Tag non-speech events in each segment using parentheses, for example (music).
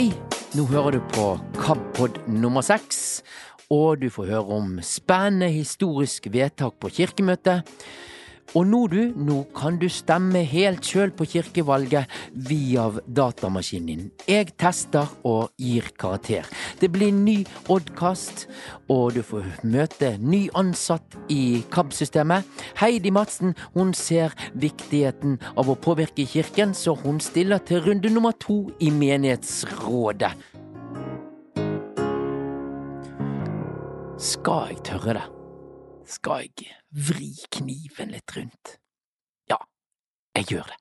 Hei, nå hører du på KABpod nummer seks, og du får høre om spennende historisk vedtak på kirkemøtet. Og nå, du, nå kan du stemme helt sjøl på kirkevalget via datamaskinen. Jeg tester og gir karakter. Det blir ny Oddkast, og du får møte ny ansatt i KAB-systemet. Heidi Madsen hun ser viktigheten av å påvirke kirken, så hun stiller til runde nummer to i menighetsrådet. Skal jeg tørre det? Skal jeg vri kniven litt rundt? Ja, jeg gjør det.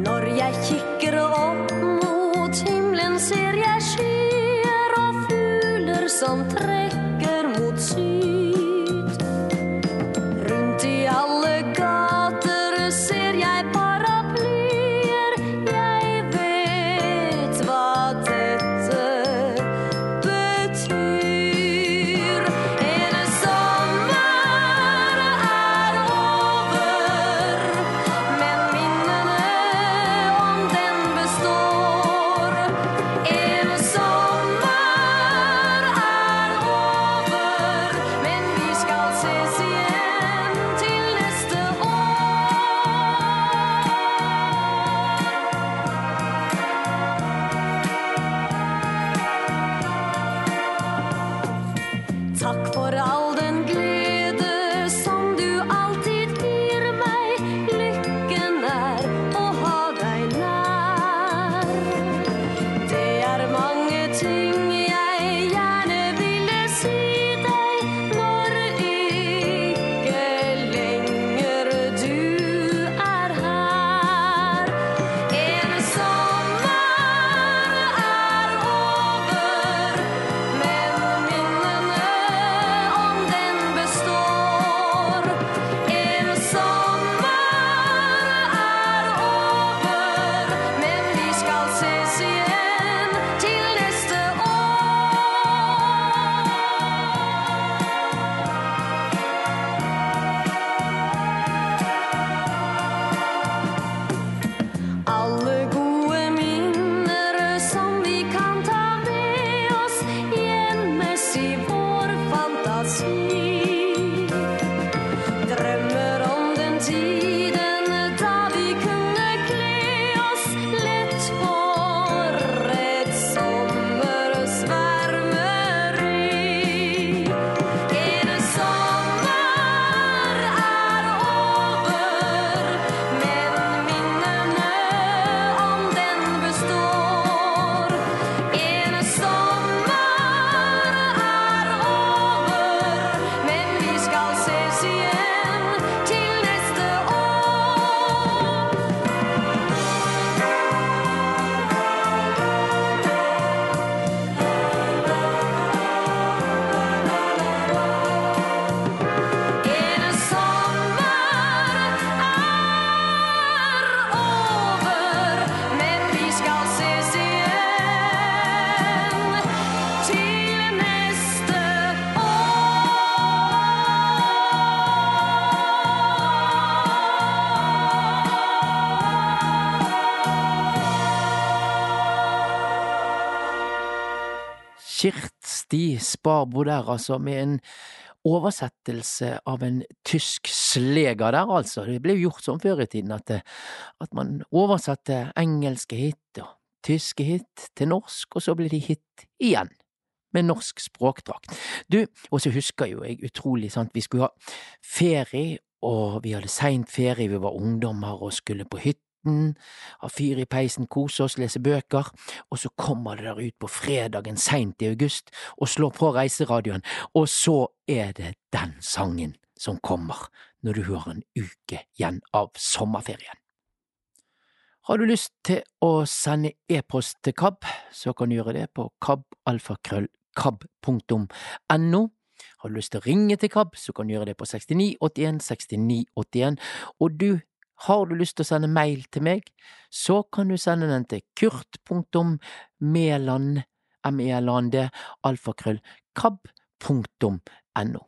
Når jeg kikker opp mot himmelen, ser jeg skyer og fugler som trekker Sparbo der, altså, med en oversettelse av en tysk sleger der, altså. Det ble jo gjort sånn før i tiden at, at man oversatte engelske hit og tyske hit til norsk, og så ble de hit igjen. Med norsk språkdrakt. Du, og så husker jo jeg utrolig, sant, vi skulle ha ferie, og vi hadde seint ferie, vi var ungdommer og skulle på hytten, ha fyr i peisen, kose oss, lese bøker, og så kommer det der ut på fredagen seint i august og slår på reiseradioen, og så er det den sangen som kommer når du har en uke igjen av sommerferien. Har du lyst til å sende e-post til KAB, så kan du gjøre det på kabalfakrøll.kab.no. Har du lyst til å ringe til KAB, så kan du gjøre det på 69 81 69 81. Og du, har du lyst til å sende mail til meg, så kan du sende den til kurt.meland, m-e-l-a-n-d, kab.no.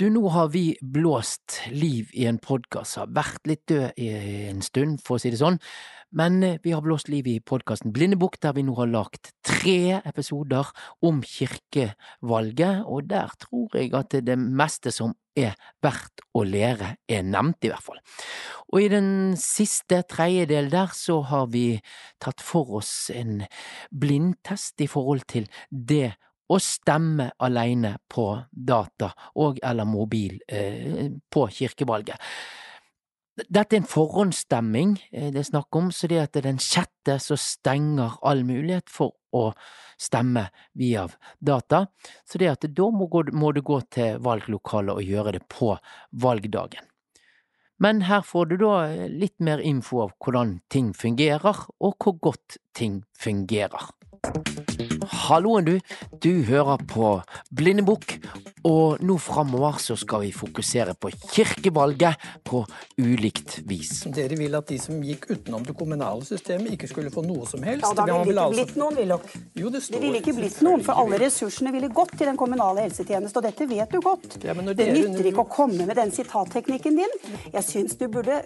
Du, nå har vi blåst liv i en podkast, har vært litt død i en stund, for å si det sånn, men eh, vi har blåst liv i podkasten Blindebukk, der vi nå har lagt tre episoder om kirkevalget, og der tror jeg at det meste som er verdt å lære, er nevnt, i hvert fall. Og i den siste tredjedel der så har vi tatt for oss en blindtest i forhold til det å stemme alene på data og eller mobil eh, på kirkevalget. Dette er en forhåndsstemming eh, det er snakk om, så det at det er den sjette som stenger all mulighet for å stemme via data. Så det at da må, må du gå til valglokalet og gjøre det på valgdagen. Men her får du da litt mer info av hvordan ting fungerer, og hvor godt ting fungerer. Halloen, du. Du hører på Blindebukk, og nå framover så skal vi fokusere på kirkevalget på ulikt vis. Dere vil at de som gikk utenom det kommunale systemet, ikke skulle få noe som helst? Ja, da Det kan ville det ikke altså- blitt noen, Willoch. Jo, det Det ville ikke blitt noen, for alle ressursene ville gått til den kommunale helsetjeneste, og dette vet du godt. Ja, men når det nytter ikke å komme med den sitatteknikken din. Jeg syns du burde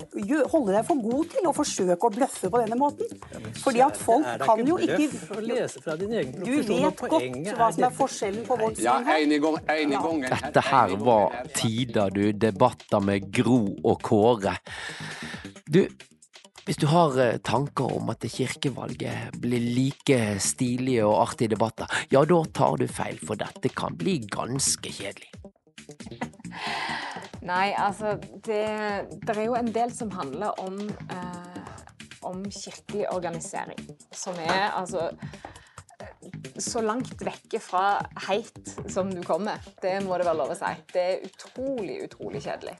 holde deg for god til å forsøke å bløffe på denne måten. Fordi at folk Er det kan jo bløff ikke å lese fra din egen Du vet godt hva som er forskjellen på vårt Ja, syn her. Dette her var tider, du. Debatter med Gro og Kåre. Du, hvis du har eh, tanker om at kirkevalget blir like stilige og artige debatter, ja, da tar du feil, for dette kan bli ganske kjedelig. Nei, altså det, det er jo en del som handler om, eh, om kirkelig organisering. Som er altså så langt vekke fra heit som du kommer. Det må det være lov å si. Det er utrolig, utrolig kjedelig.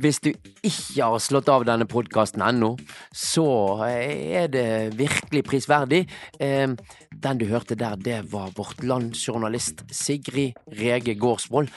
Hvis du ikke har slått av denne podkasten ennå, så er det virkelig prisverdig. Eh, Den du hørte der, det var Vårt Land-journalist Sigrid Rege Gårdsvold.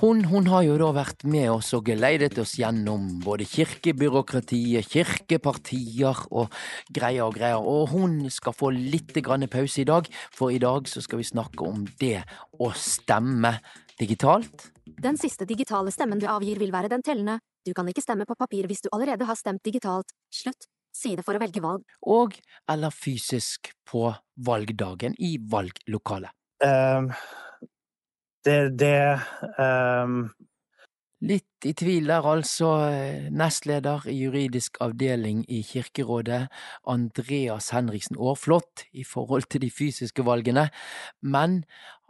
Hun, hun har jo da vært med oss og geleidet oss gjennom både kirkebyråkratiet, kirkepartier og greier og greier, og hun skal få litt grann pause i dag, for i dag så skal vi snakke om det å stemme digitalt. Den siste digitale stemmen du avgir vil være den tellende. Du kan ikke stemme på papir hvis du allerede har stemt digitalt. Slutt. Side for å velge valg. og eller fysisk på valgdagen i valglokalet. Ehm, det det um... Litt i tvil er altså. Nestleder i juridisk avdeling i Kirkerådet, Andreas Henriksen Aarflot, i forhold til de fysiske valgene. Men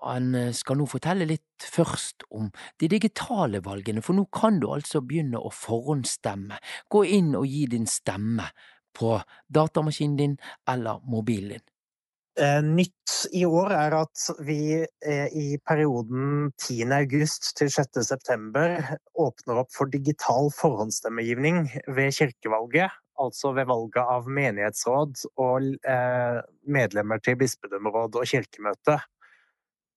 han eh, skal nå fortelle litt først om de digitale valgene, for nå kan du altså begynne å forhåndsstemme. Gå inn og gi din stemme på datamaskinen din eller mobilen din. Eh, Nytt i år er at vi eh, i perioden 10. august til 6. september åpner opp for digital forhåndsstemmegivning ved kirkevalget. Altså ved valget av menighetsråd og eh, medlemmer til bispedømmeråd og kirkemøte.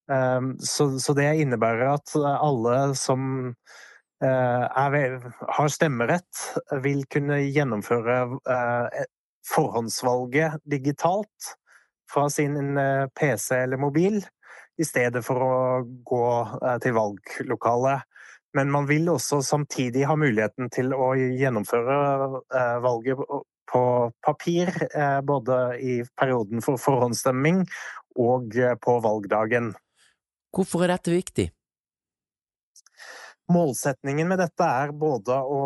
Så, det innebærer at alle som er, har stemmerett, vil kunne gjennomføre forhåndsvalget digitalt fra sin eh, PC eller mobil, i stedet for å gå eh, til valglokalet. Men man vil også samtidig ha muligheten til å gjennomføre eh, valget på papir, både i perioden for forhåndsstemming og på valgdagen. Hvorfor er dette viktig? Målsetningen med dette er både å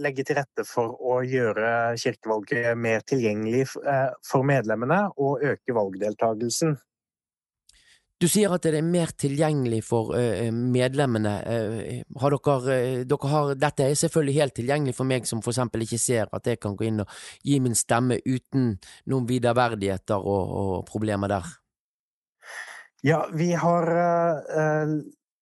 legge til rette for å gjøre kirkevalget mer tilgjengelig eh, for medlemmene og øke valgdeltagelsen. Du sier at det er mer tilgjengelig for medlemmene. Har dere, dere har, dette er selvfølgelig helt tilgjengelig for meg som for eksempel ikke ser at jeg kan gå inn og gi min stemme uten noen viderverdigheter og, og problemer der. Ja, vi har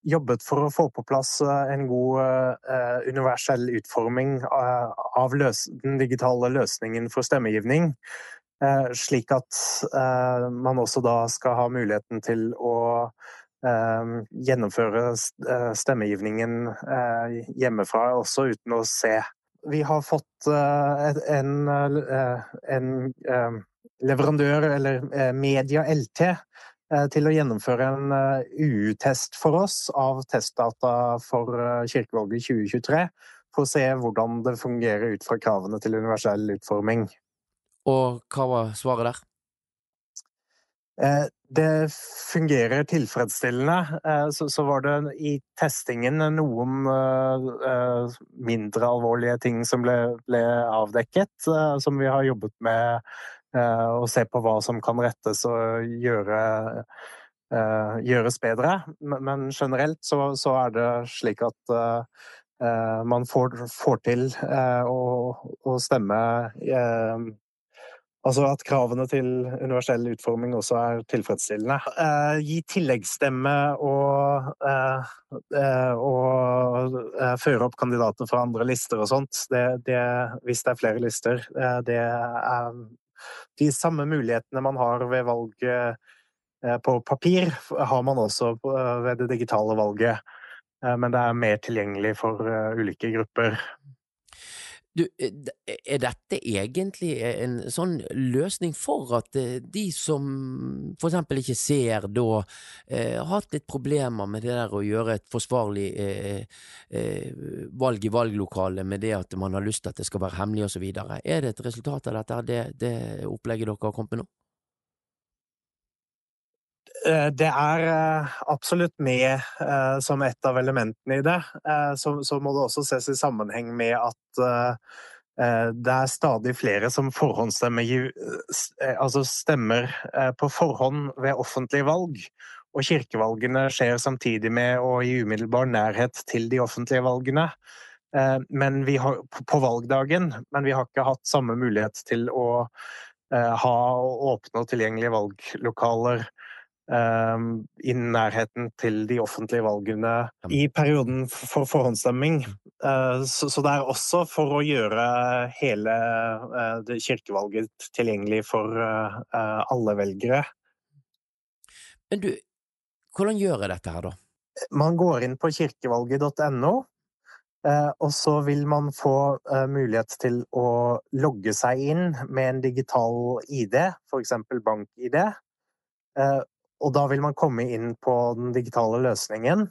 jobbet for å få på plass eh, en god eh, universell utforming eh, av løs den digitale løsningen for stemmegivning. Slik at man også da skal ha muligheten til å gjennomføre stemmegivningen hjemmefra også uten å se. Vi har fått en, en leverandør, eller Media LT, til å gjennomføre en eh, UU-test for oss av testdata for eh, kirkevalget 2023, for å se hvordan det fungerer ut fra kravene til universell utforming. Og hva var svaret der? Eh, Det fungerer tilfredsstillende. Eh, Så, var det i testingen noen eh, eh, mindre alvorlige ting som ble, avdekket, eh, som vi har jobbet med eh, å se på hva som kan rettes og gjøre, eh, gjøres bedre. Men generelt så, så er det slik at eh, man får, får til å, å stemme Altså at kravene til universell utforming også er tilfredsstillende. Eh, gi tilleggsstemme og, eh, og eh, føre opp kandidater fra andre lister og sånt, det, det, hvis det er flere lister, det er de samme mulighetene man har ved valg eh, på papir, har man også ved det digitale valget. Eh, Men det er mer tilgjengelig for eh, ulike grupper. Du, eh, er dette egentlig en sånn løsning for at eh, de som for eksempel ikke ser da, eh, har hatt litt problemer med det der å gjøre et forsvarlig eh, eh, valg i valglokalet med det at man har lyst til at det skal være hemmelig og så videre. Er det et resultat av dette, det, det opplegget dere har kommet med nå? Eh, Det er eh, absolutt med eh, som et av elementene i det. Så, må det også ses i sammenheng med at det er stadig flere som forhåndsstemmer altså stemmer på forhånd ved offentlige valg. Og kirkevalgene skjer samtidig med og i umiddelbar nærhet til de offentlige valgene. Har, på- valgdagen, men vi har ikke hatt samme mulighet til å ha åpne og tilgjengelige valglokaler i nærheten til de offentlige valgene i perioden for forhåndsstemming. Eh, Så, så det er også for å gjøre hele eh, kirkevalget tilgjengelig for eh, alle velgere. Men du, hvordan gjør jeg dette her, da? Man går inn på kirkevalget.no, og så vil man få mulighet til å logge seg inn med en digital ID, f.eks. bank-ID. Og da vil man komme inn på den digitale løsningen.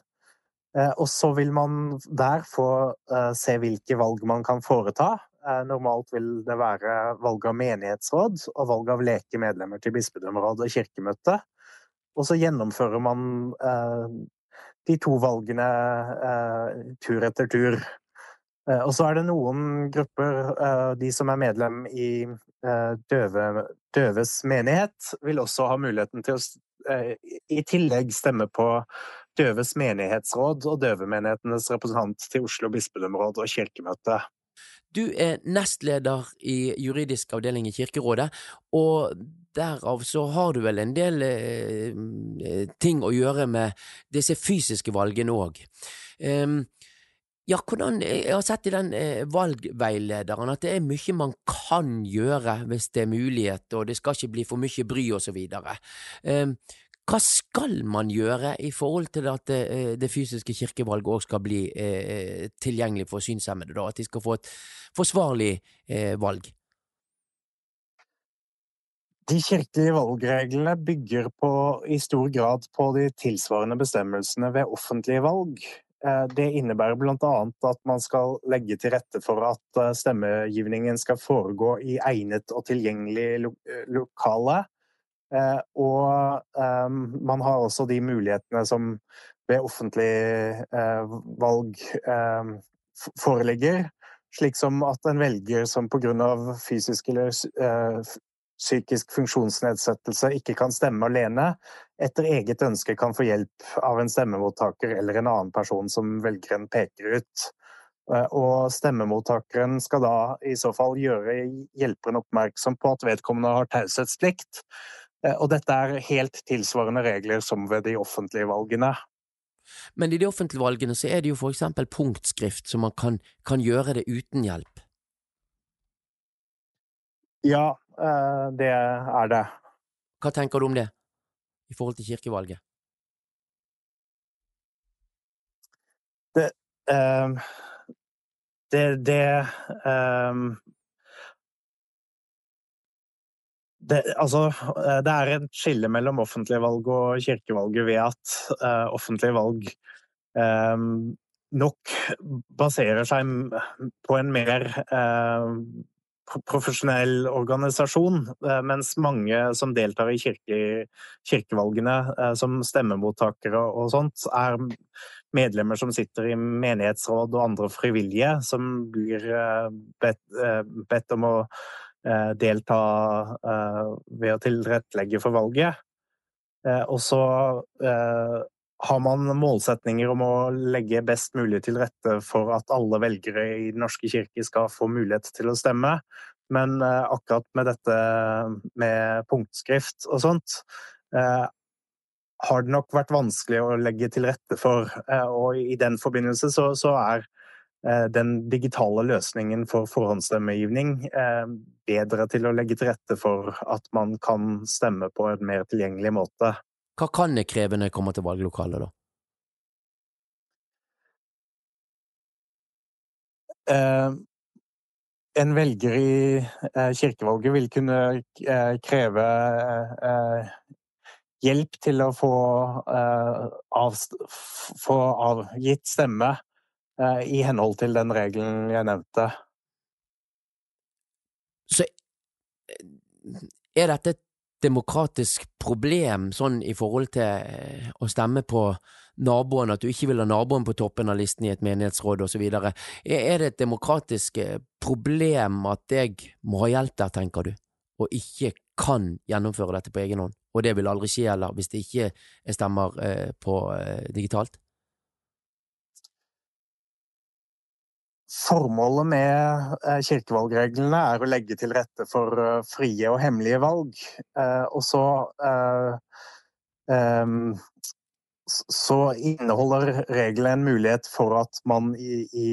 Eh, Og så vil man der få eh, se hvilke valg man kan foreta. Eh, Normalt vil det være valg av menighetsråd og valg av leke medlemmer til bispedømmeråd og kirkemøte. Og så gjennomfører man de to valgene tur etter tur. Og så er det noen grupper, de som er medlem i døve, døves menighet, vil også ha muligheten til å i tillegg stemme på døves menighetsråd og døvemenighetenes representant til Oslo bispedømmeråd og kirkemøte. Du er nestleder i juridisk avdeling i Kirkerådet, og derav så har du vel en del eh, eh, ting å gjøre med disse fysiske valgene òg. Ja, hvordan Jeg har sett i den eh, valgveilederen at det er mye man kan gjøre hvis det er mulighet, og det skal ikke bli for mye bry og så videre. Eh, hva skal man gjøre i forhold til at det, det fysiske kirkevalget òg skal bli eh, tilgjengelig for synshemmede, da? At de skal få et forsvarlig eh, valg? De kirkelige valgreglene bygger på, i stor grad på de tilsvarende bestemmelsene ved offentlige valg. Eh, Det innebærer bl.a. at man skal legge til rette for at eh, stemmegivningen skal foregå i egnet og tilgjengelig eh, lokale. Og eh, man har også de mulighetene som ved offentlig valg eh, foreligger, slik som at en velger som pga. fysisk eller psykisk funksjonsnedsettelse ikke kan stemme alene, etter eget ønske kan få hjelp av en stemmemottaker eller en annen person som velgeren peker ut. Eh, Og stemmemottakeren skal da i så fall gjøre hjelperen oppmerksom på at vedkommende har taushetsplikt. Eh, Og dette er helt tilsvarende regler som ved de offentlige valgene. Men i de offentlige valgene så er det jo for eksempel punktskrift, så man kan, kan gjøre det uten hjelp. Ja, det er det. Hva tenker du om det, i forhold til kirkevalget? Ehm, det, det um, det, altså, eh, det er et skille mellom offentlige valg og kirkevalget ved at uh, offentlige valg um, nok baserer seg på en mer uh, profesjonell organisasjon, uh, mens mange som deltar i kirke, kirkevalgene som stemmemottakere og sånt, er medlemmer som sitter i menighetsråd og andre frivillige, som blir bedt, bedt om å Eh, delta eh, ved å tilrettelegge for valget. Eh, og så har man målsetninger om å legge best mulig til rette for at alle velgere i Den norske kirke skal få mulighet til å stemme. Men akkurat med dette med punktskrift og sånt, har det nok vært vanskelig å legge til rette for. Og i den forbindelse så, så er Eh, den digitale løsningen for forhåndsstemmegivning eh, bedre til å legge til rette for at man kan stemme på en mer tilgjengelig måte. Hva kan jeg kreve når jeg kommer til valglokalet, da? Eh, en velger i kirkevalget vil kunne kreve hjelp til å få, få avgitt stemme Eh, i henhold til den regelen jeg nevnte. Så eh, er dette et demokratisk problem sånn i forhold til eh, å stemme på naboen, at du ikke vil ha naboen på toppen av listen i et menighetsråd osv. Er det et demokratisk problem at jeg må ha hjelp der, tenker du, og ikke kan gjennomføre dette på egen hånd? Og det vil aldri skje heller, hvis det ikke stemmer på digitalt? Formålet med eh, kirkevalgreglene er å legge til rette for eh, frie og hemmelige valg. Eh, og så så inneholder reglene en mulighet for at man i, i,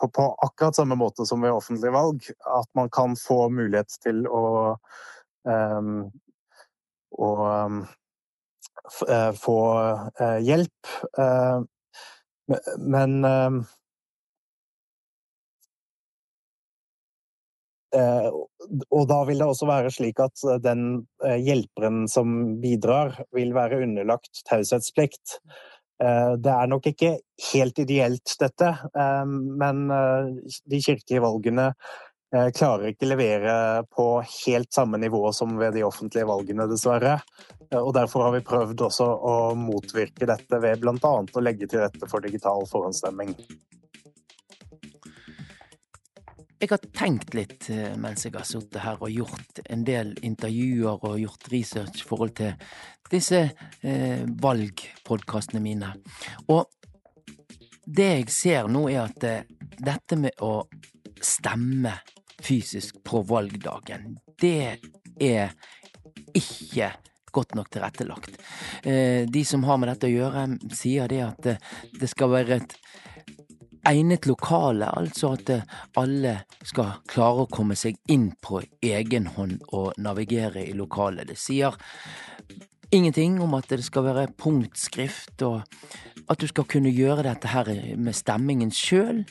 på, på, akkurat samme måte som ved offentlige valg, at man kan få mulighet til å um, å um, få hjelp. Men um, Eh, og da vil det også være slik at eh, den eh, hjelperen som bidrar, vil være underlagt taushetsplikt. Det er nok ikke helt ideelt, dette, men de kirkelige valgene klarer ikke levere på helt samme nivå som ved de offentlige valgene, dessverre. Og Derfor har vi prøvd også å motvirke dette ved bl.a. å legge til rette for digital forhåndsstemming. Jeg har tenkt litt eh, mens jeg har sittet her og gjort en del intervjuer og gjort research i forhold til disse eh, valgpodkastene mine. Og det jeg ser nå, er at eh, dette med å stemme fysisk på valgdagen, det er ikke godt nok tilrettelagt. Eh, de som har med dette å gjøre, sier det at eh, det skal være et egnet lokale, altså at eh, alle skal klare å komme seg inn på egen hånd og navigere i lokalet. Det sier ingenting om at det skal være punktskrift, og at du skal kunne gjøre dette her med stemmingen sjøl,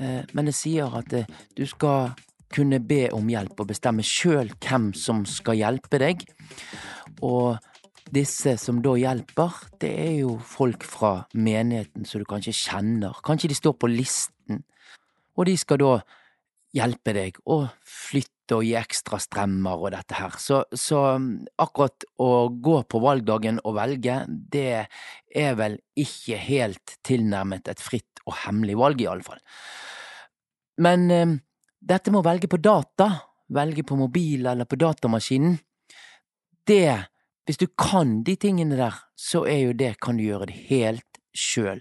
eh, men det sier at eh, du skal kunne be om hjelp og bestemme sjøl hvem som skal hjelpe deg. Og disse som da hjelper, det er jo folk fra menigheten som du kanskje kjenner. Kanskje de står på listen, og de skal da hjelpe deg å flytte og gi ekstra strømmer og dette her. Så, så um, akkurat å gå på valgdagen og velge, det er vel ikke helt tilnærmet et fritt og hemmelig valg, i alle fall. Men eh, dette med å velge på data, velge på mobil eller på datamaskinen, det hvis du kan de tingene der, så er jo det, kan du gjøre det helt sjøl.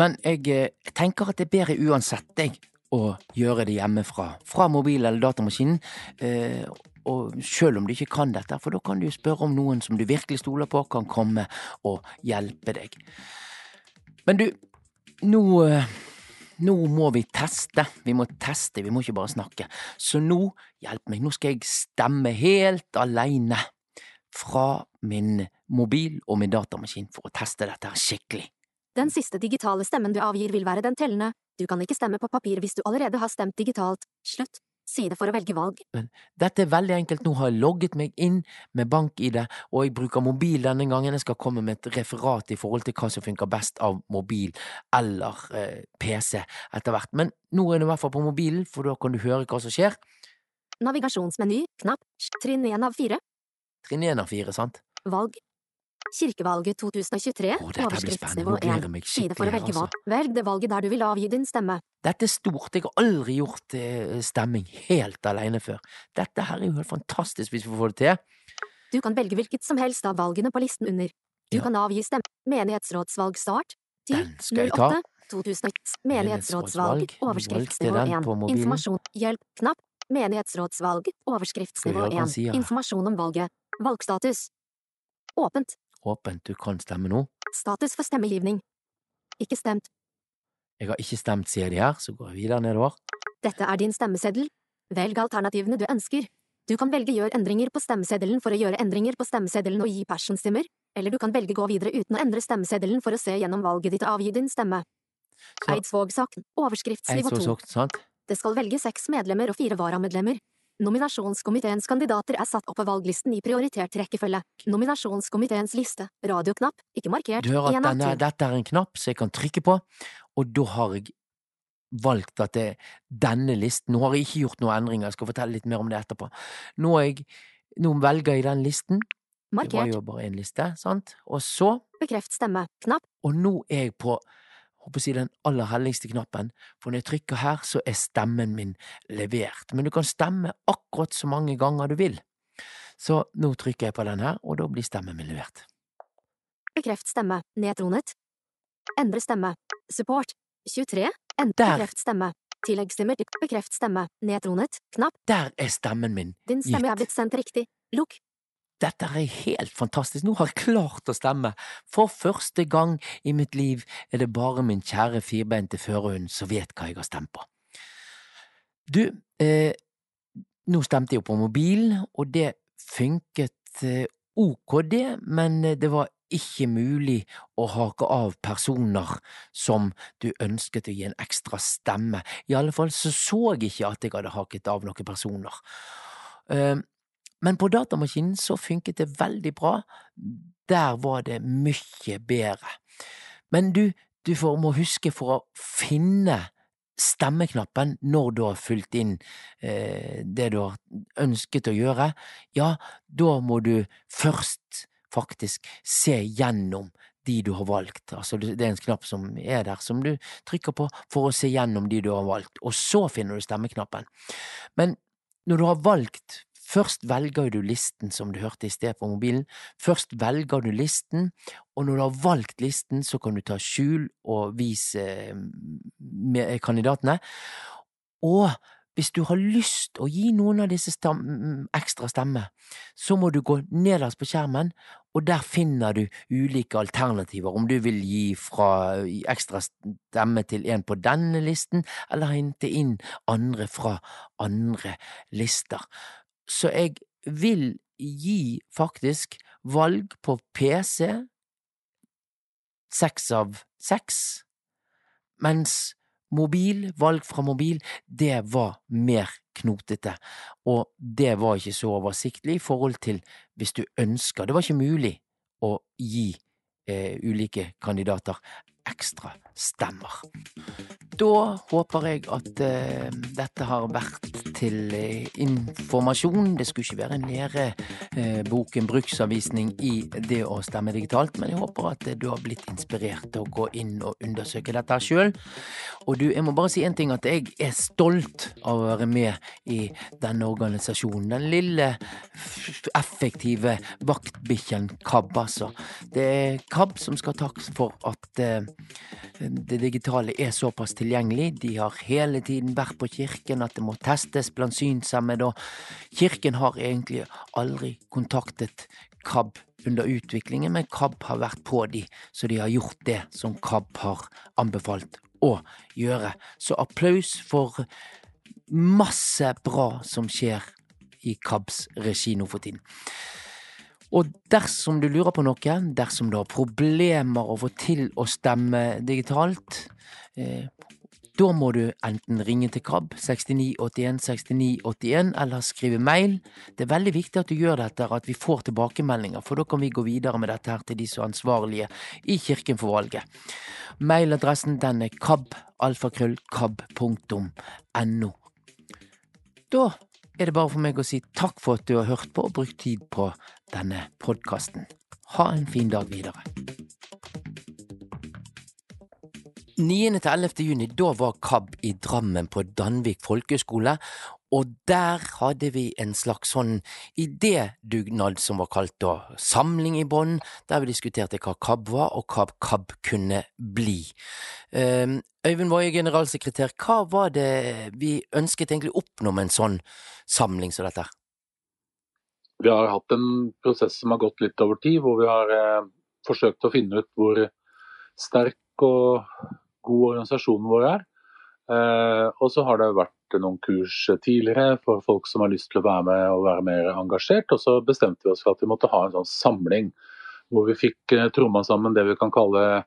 Men jeg, jeg eh, tenker at det er bedre uansett, jeg, å gjøre det hjemmefra. Fra mobil eller datamaskinen. Eh, og sjøl om du ikke kan dette, for da kan du spørre om noen som du virkelig stoler på, kan komme og hjelpe deg. Men du, nå eh, nå må vi teste, vi må teste, vi må ikke bare snakke. Så nå, hjelp meg, nå skal jeg stemme helt aleine fra min mobil og min datamaskin for å teste dette skikkelig. Den siste digitale stemmen du avgir vil være den tellende, du kan ikke stemme på papir hvis du allerede har stemt digitalt, slutt. Side for å velge valg. Dette er veldig enkelt. Nå har jeg logget meg inn med bank-ID, og jeg bruker mobil denne gangen. Jeg skal komme med et referat i forhold til hva som funker best av mobil eller eh, PC etter hvert. Men nå er det i hvert fall på mobilen, for da kan du høre hva som skjer. Navigasjonsmeny, knapp, trinn én av fire. Trinn én av fire, sant? valg. Kirkevalget 2023, oh, overskriftsnivå spennende. 1. jeg Side for å velge valg. altså. Velg det valget der du vil avgi din stemme. Dette er stort. Jeg har aldri gjort eh, stemming helt alene før. Dette her er jo helt fantastisk hvis vi får det til. Du kan velge hvilket som helst av valgene på listen under. Du Ja. kan avgi stemme. Menighetsrådsvalg start. 10, Den skal jeg ta. 08, 2001. Menighetsrådsvalg. Menighetsrådsvalg. Overskriftsnivå 1. Informasjon. Hjelp. Knapp. Menighetsrådsvalg. Overskriftsnivå 1. Si, ja. Informasjon om valget. Valgstatus. Åpent. Åpent, du kan stemme nå. Status for stemmegivning. Ikke stemt. Jeg har ikke stemt, sier de her, så går jeg videre nedover. Dette er din stemmeseddel. Velg alternativene du ønsker. Du kan velge gjør endringer på stemmeseddelen for å gjøre endringer på stemmeseddelen og gi personstemmer, eller du kan velge gå videre uten å endre stemmeseddelen for å se gjennom valget ditt og avgi din stemme. Eidsvåg-saken. Overskriftsnivå 2. Eidsvåg, sant? Det skal velge seks medlemmer og fire varamedlemmer. Nominasjonskomiteens kandidater er satt opp på valglisten i prioritert rekkefølge. Nominasjonskomiteens liste. Radioknapp. Ikke markert. Du hører at denne, dette er en knapp som jeg kan trykke på, og da har jeg valgt at det er denne listen Nå har jeg ikke gjort noen endringer, jeg skal fortelle litt mer om det etterpå. Nå, jeg, nå velger jeg den listen. Det var jo bare én liste, sant? Og så Bekreft stemme. Knapp. Og nå er jeg på håper å si den aller helligste knappen, for når jeg trykker her, så er stemmen min levert. Men du kan stemme akkurat så mange ganger du vil. Så nå trykker jeg på den her, og da blir stemmen min levert. Bekreft stemme. Nedtronet. Endre stemme. Support. 23. Endre Der. bekreft stemme. Tilleggsstemmer til bekreft stemme. Nedtronet. Knapp. Der er stemmen min. gitt. Din stemme er blitt sendt riktig. Lukk. Dette er helt fantastisk. Nå har jeg klart å stemme. For første gang i mitt liv er det bare min kjære firbeinte førerhund som vet hva jeg har stemt på. Du, eh, nå stemte jeg jo på mobil, og det funket eh, ok, det, men eh, det var ikke mulig å hake av personer som du ønsket å gi en ekstra stemme. I alle fall så så jeg ikke at jeg hadde haket av noen personer. Eh, men på datamaskinen så funket det veldig bra. Der var det mye bedre. Men du, du får, må huske for å finne stemmeknappen når du har fulgt inn eh, det du har ønsket å gjøre, ja, da må du først faktisk se gjennom de du har valgt. Altså, det er en knapp som er der, som du trykker på for å se gjennom de du har valgt, og så finner du stemmeknappen. Men når du har valgt Først velger du listen som du hørte i sted på mobilen. Først velger du listen, og når du har valgt listen, så kan du ta skjul og vise eh, med kandidatene. Og hvis du har lyst å gi noen av disse stem ekstra stemme, så må du gå nederst på skjermen, og der finner du ulike alternativer, om du vil gi fra ekstra stemme til en på denne listen, eller hente inn andre fra andre lister. Så jeg vil gi faktisk valg på PC seks av seks, mens mobil, valg fra mobil, det var mer knotete, og det var ikke så oversiktlig i forhold til hvis du ønsker. Det var ikke mulig å gi eh, ulike kandidater ekstra stemmer. Da håper jeg at eh, dette har vært til eh, informasjon. Det skulle ikke være en lærebok, boken bruksanvisning i det å stemme digitalt, men jeg håper at eh, du har blitt inspirert til å gå inn og undersøke dette sjøl. Og du, jeg må bare si en ting, at jeg er stolt av å være med i denne organisasjonen. Den lille, effektive vaktbikkjen KAB, altså. Det er KAB som skal takke for at eh, det digitale er såpass tilgjengelig. De har hele tiden vært på kirken at det må testes blant synshemmede, og kirken har egentlig aldri kontaktet KAB under utviklingen, men KAB har vært på de, så de har gjort det som KAB har anbefalt å gjøre. Så applaus for masse bra som skjer i KABs regi nå for tiden. Og dersom du lurer på noe, dersom du har problemer å få til å stemme digitalt, eh, Da må du enten ringe til KAB 6981 6981 eller skrive mail. Det er veldig viktig at du gjør dette, at vi får tilbakemeldinger, for da kan vi gå videre med dette her til de som er ansvarlige i Kirken for valget. Mailadressen den er kabalfakrøllkab.no. Da er det bare for meg å si takk for at du har hørt på og brukt tid på denne podkasten. Ha en fin dag videre. 9. til 11. juni, da var KAB i Drammen på Danvik folkehøgskole, og der hadde vi en slags sånn idédugnad som var kalt da Samling i bånn, der vi diskuterte hva KAB var og hva KAB kunne bli. Um, Øyvind Woie, generalsekretær, hva var det vi ønsket egentlig å oppnå med en sånn samling som dette? Vi har hatt en prosess som har gått litt over tid, hvor vi har eh, forsøkt å finne ut hvor sterk og god organisasjonen vår er. Eh, og så har det vært noen kurs tidligere for folk som har lyst til å være med og være mer engasjert. Og så bestemte vi oss for at vi måtte ha en sånn samling hvor vi fikk eh, tromma sammen det vi kan kalle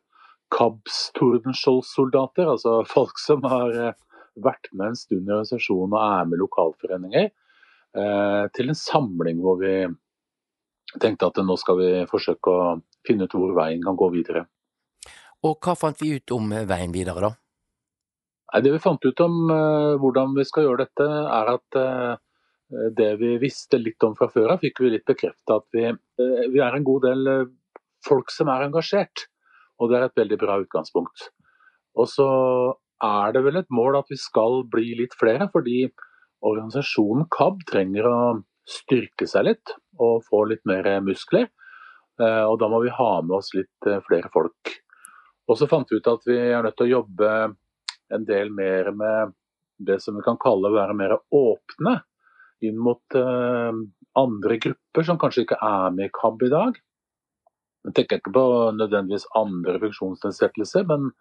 KABs Tordenskjold-soldater. Altså folk som har eh, vært med en stund i organisasjonen og er med lokalforeninger. Til en samling hvor vi tenkte at nå skal vi forsøke å finne ut hvor veien kan gå videre. Og hva fant vi ut om veien videre, da? Det vi fant ut om uh, hvordan vi skal gjøre dette, er at uh, det vi visste litt om fra før av, fikk vi litt bekrefta at vi, vi, er en god del folk som er engasjert. Og det er et veldig bra utgangspunkt. Og så er det vel et mål at vi skal bli litt flere, fordi organisasjonen KAB trenger å styrke seg litt og få litt mer muskler. Og da må vi ha med oss litt flere folk. Og så fant vi ut at vi er nødt til å jobbe en del mer med det som vi kan kalle å være mer åpne inn mot uh, andre grupper som kanskje ikke er med i KAB i dag. Jeg tenker ikke på nødvendigvis andre funksjonsnedsettelser, men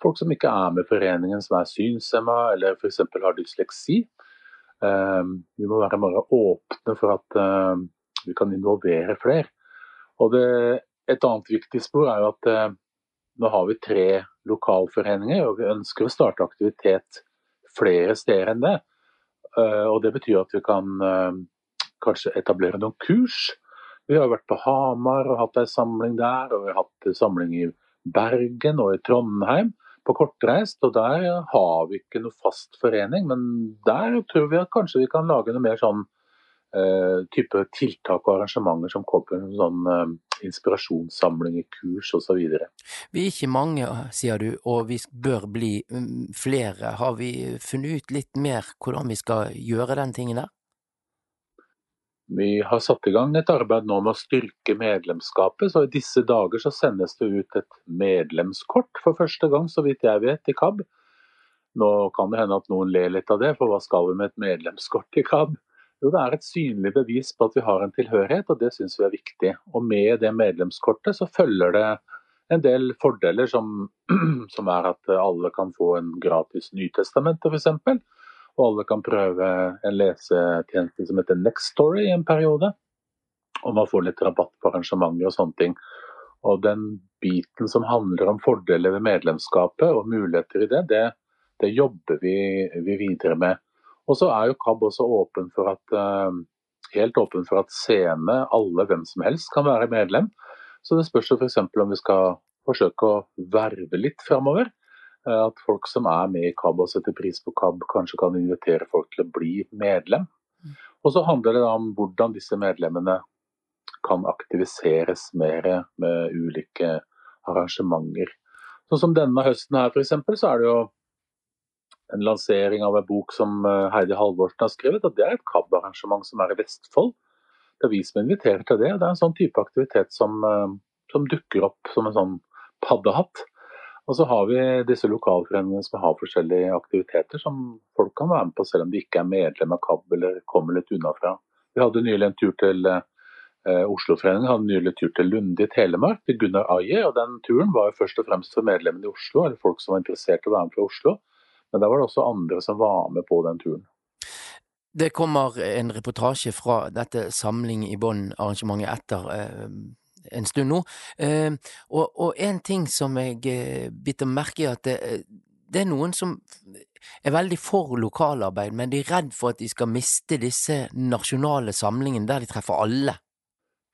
folk som ikke er med i foreningen, som er synshemma eller f.eks. har dysleksi. Uh, vi må være mer åpne for at uh, vi kan involvere flere. Og det, et annet viktig spor er jo at nå har vi tre lokalforeninger, og vi ønsker å starte aktivitet flere steder enn det. Eh, og Det betyr at vi kan eh, kanskje etablere noen kurs. Vi har vært på Hamar og hatt ei samling der, og vi har hatt samling i Bergen og i Trondheim på kortreist. og Der har vi ikke noe fast forening, men der tror vi at kanskje vi kan lage noe mer sånn type tiltak og arrangementer som kommer sånn uh, inspirasjonssamlinger, kurs osv. Vi er ikke mange, sier du, og vi bør bli mm, flere. Har vi funnet ut litt mer hvordan vi skal gjøre den tingen der? Vi har satt i gang et arbeid nå med å styrke medlemskapet. så I disse dager så sendes det ut et medlemskort for første gang, så vidt jeg vet, i KAB. Nå kan det hende at noen ler litt av det, for hva skal vi med et medlemskort i KAB? Jo, det er et synlig bevis på at vi har en tilhørighet, og det syns vi er viktig. Og med det medlemskortet så følger det en del fordeler, som, (clears throat) som er at alle kan få en gratis Nytestamentet f.eks. Og alle kan prøve en lesetjeneste som heter Next Story i en periode. Og man får litt rabatt på arrangementer og sånne ting. Og den biten som handler om fordeler ved medlemskapet og muligheter i det, det, det jobber vi, vi videre med. Og så er jo KAB også åpen for at, eh, helt åpen for at seende, alle, hvem som helst, kan være medlem. Så det spørs f.eks. om vi skal forsøke å verve litt framover. Eh, at folk som er med i KAB og setter pris på KAB, kanskje kan invitere folk til å bli medlem. Og så handler det om hvordan disse medlemmene kan aktiviseres mer med ulike arrangementer. Sånn som denne høsten her f.eks., så er det jo en lansering av en bok som eh, Heidi Halvorsen har skrevet. og Det er et KAB-arrangement som er i Vestfold. Det er vi som inviterer til det. og Det er en sånn type aktivitet som, eh, som dukker opp som en sånn paddehatt. Og så har vi disse lokalforeningene som har forskjellige aktiviteter som folk kan være med på selv om de ikke er medlem av KAB eller kommer litt unna fra. Vi hadde nylig en tur til eh, Osloforeningen hadde nylig tur til Lunde i Telemark, til Gunnar Aie, og Den turen var jo først og fremst for medlemmene i Oslo, eller folk som var interessert i å være med fra Oslo. Men da var det også andre som var med på den turen. Det kommer en reportasje fra dette Samling i bånd-arrangementet etter eh, en stund nå. Eh, og, og, en ting som jeg eh, biter merke i, at det, det er noen som er veldig for lokalarbeid, men de er redd for at de skal miste disse nasjonale samlingene der de treffer alle.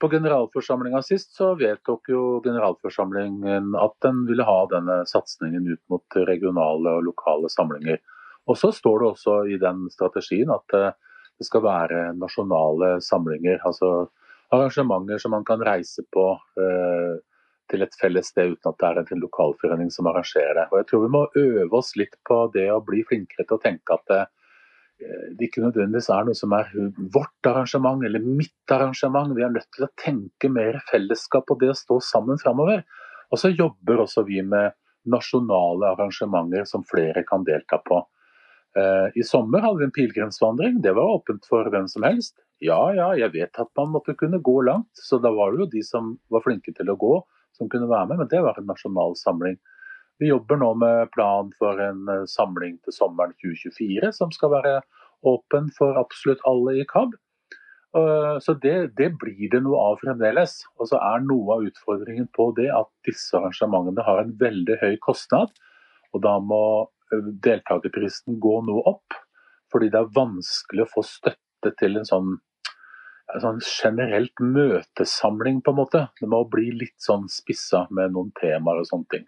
På generalforsamlinga sist så vedtok jo generalforsamlingen at den ville ha denne satsingen ut mot regionale og lokale samlinger. Og så står det også i den strategien at eh, det skal være nasjonale samlinger. Altså arrangementer som man kan reise på eh, til et felles sted uten at det er en lokalforening som arrangerer det. Og jeg tror vi må øve oss litt på det å bli flinkere til å tenke at eh, det ikke nødvendigvis er noe som er vårt arrangement eller mitt arrangement. Vi er nødt til å tenke mer fellesskap og det å stå sammen framover. Og så jobber også vi med nasjonale arrangementer som flere kan delta på. Eh, I sommer hadde vi en pilegrimsvandring. Det var åpent for hvem som helst. Ja, ja, jeg vet at man måtte kunne gå langt, så da var det jo de som var flinke til å gå, som kunne være med. Men det var en nasjonal samling. Vi jobber nå med plan for en eh, samling til sommeren 2024, som skal være åpen for absolutt alle i KAB. Eh, så det, det, blir det noe av fremdeles. Og så er noe av utfordringen på det at disse arrangementene har en veldig høy kostnad. Og da må deltakerprisen gå noe opp. Fordi det er vanskelig å få støtte til en sånn, en sånn generelt møtesamling, på en måte. Det må bli litt sånn spissa med noen temaer og sånne ting.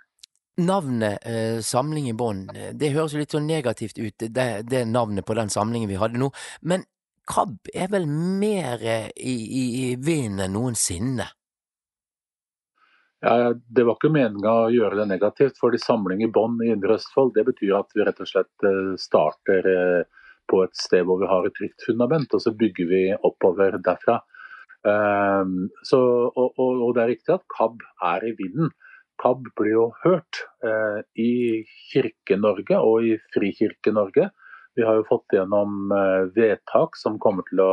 Navnet eh, Samling i bånn, det høres jo litt så negativt ut, det, det navnet på den samlingen vi hadde nå. Men KAB er vel mer i, i, i vinden enn noensinne? Ja, Det var ikke meninga å gjøre det negativt, for de samling i bånn i Indre Østfold det betyr at vi rett og slett eh, starter eh, på et sted hvor vi har et trygt fundament, og så bygger vi oppover derfra. Så, og, og, og, det er riktig at KAB er i vinden. KAB blir jo hørt eh, i Kirke-Norge og i Frikirke-Norge. Vi har jo fått gjennom vedtak som kommer til å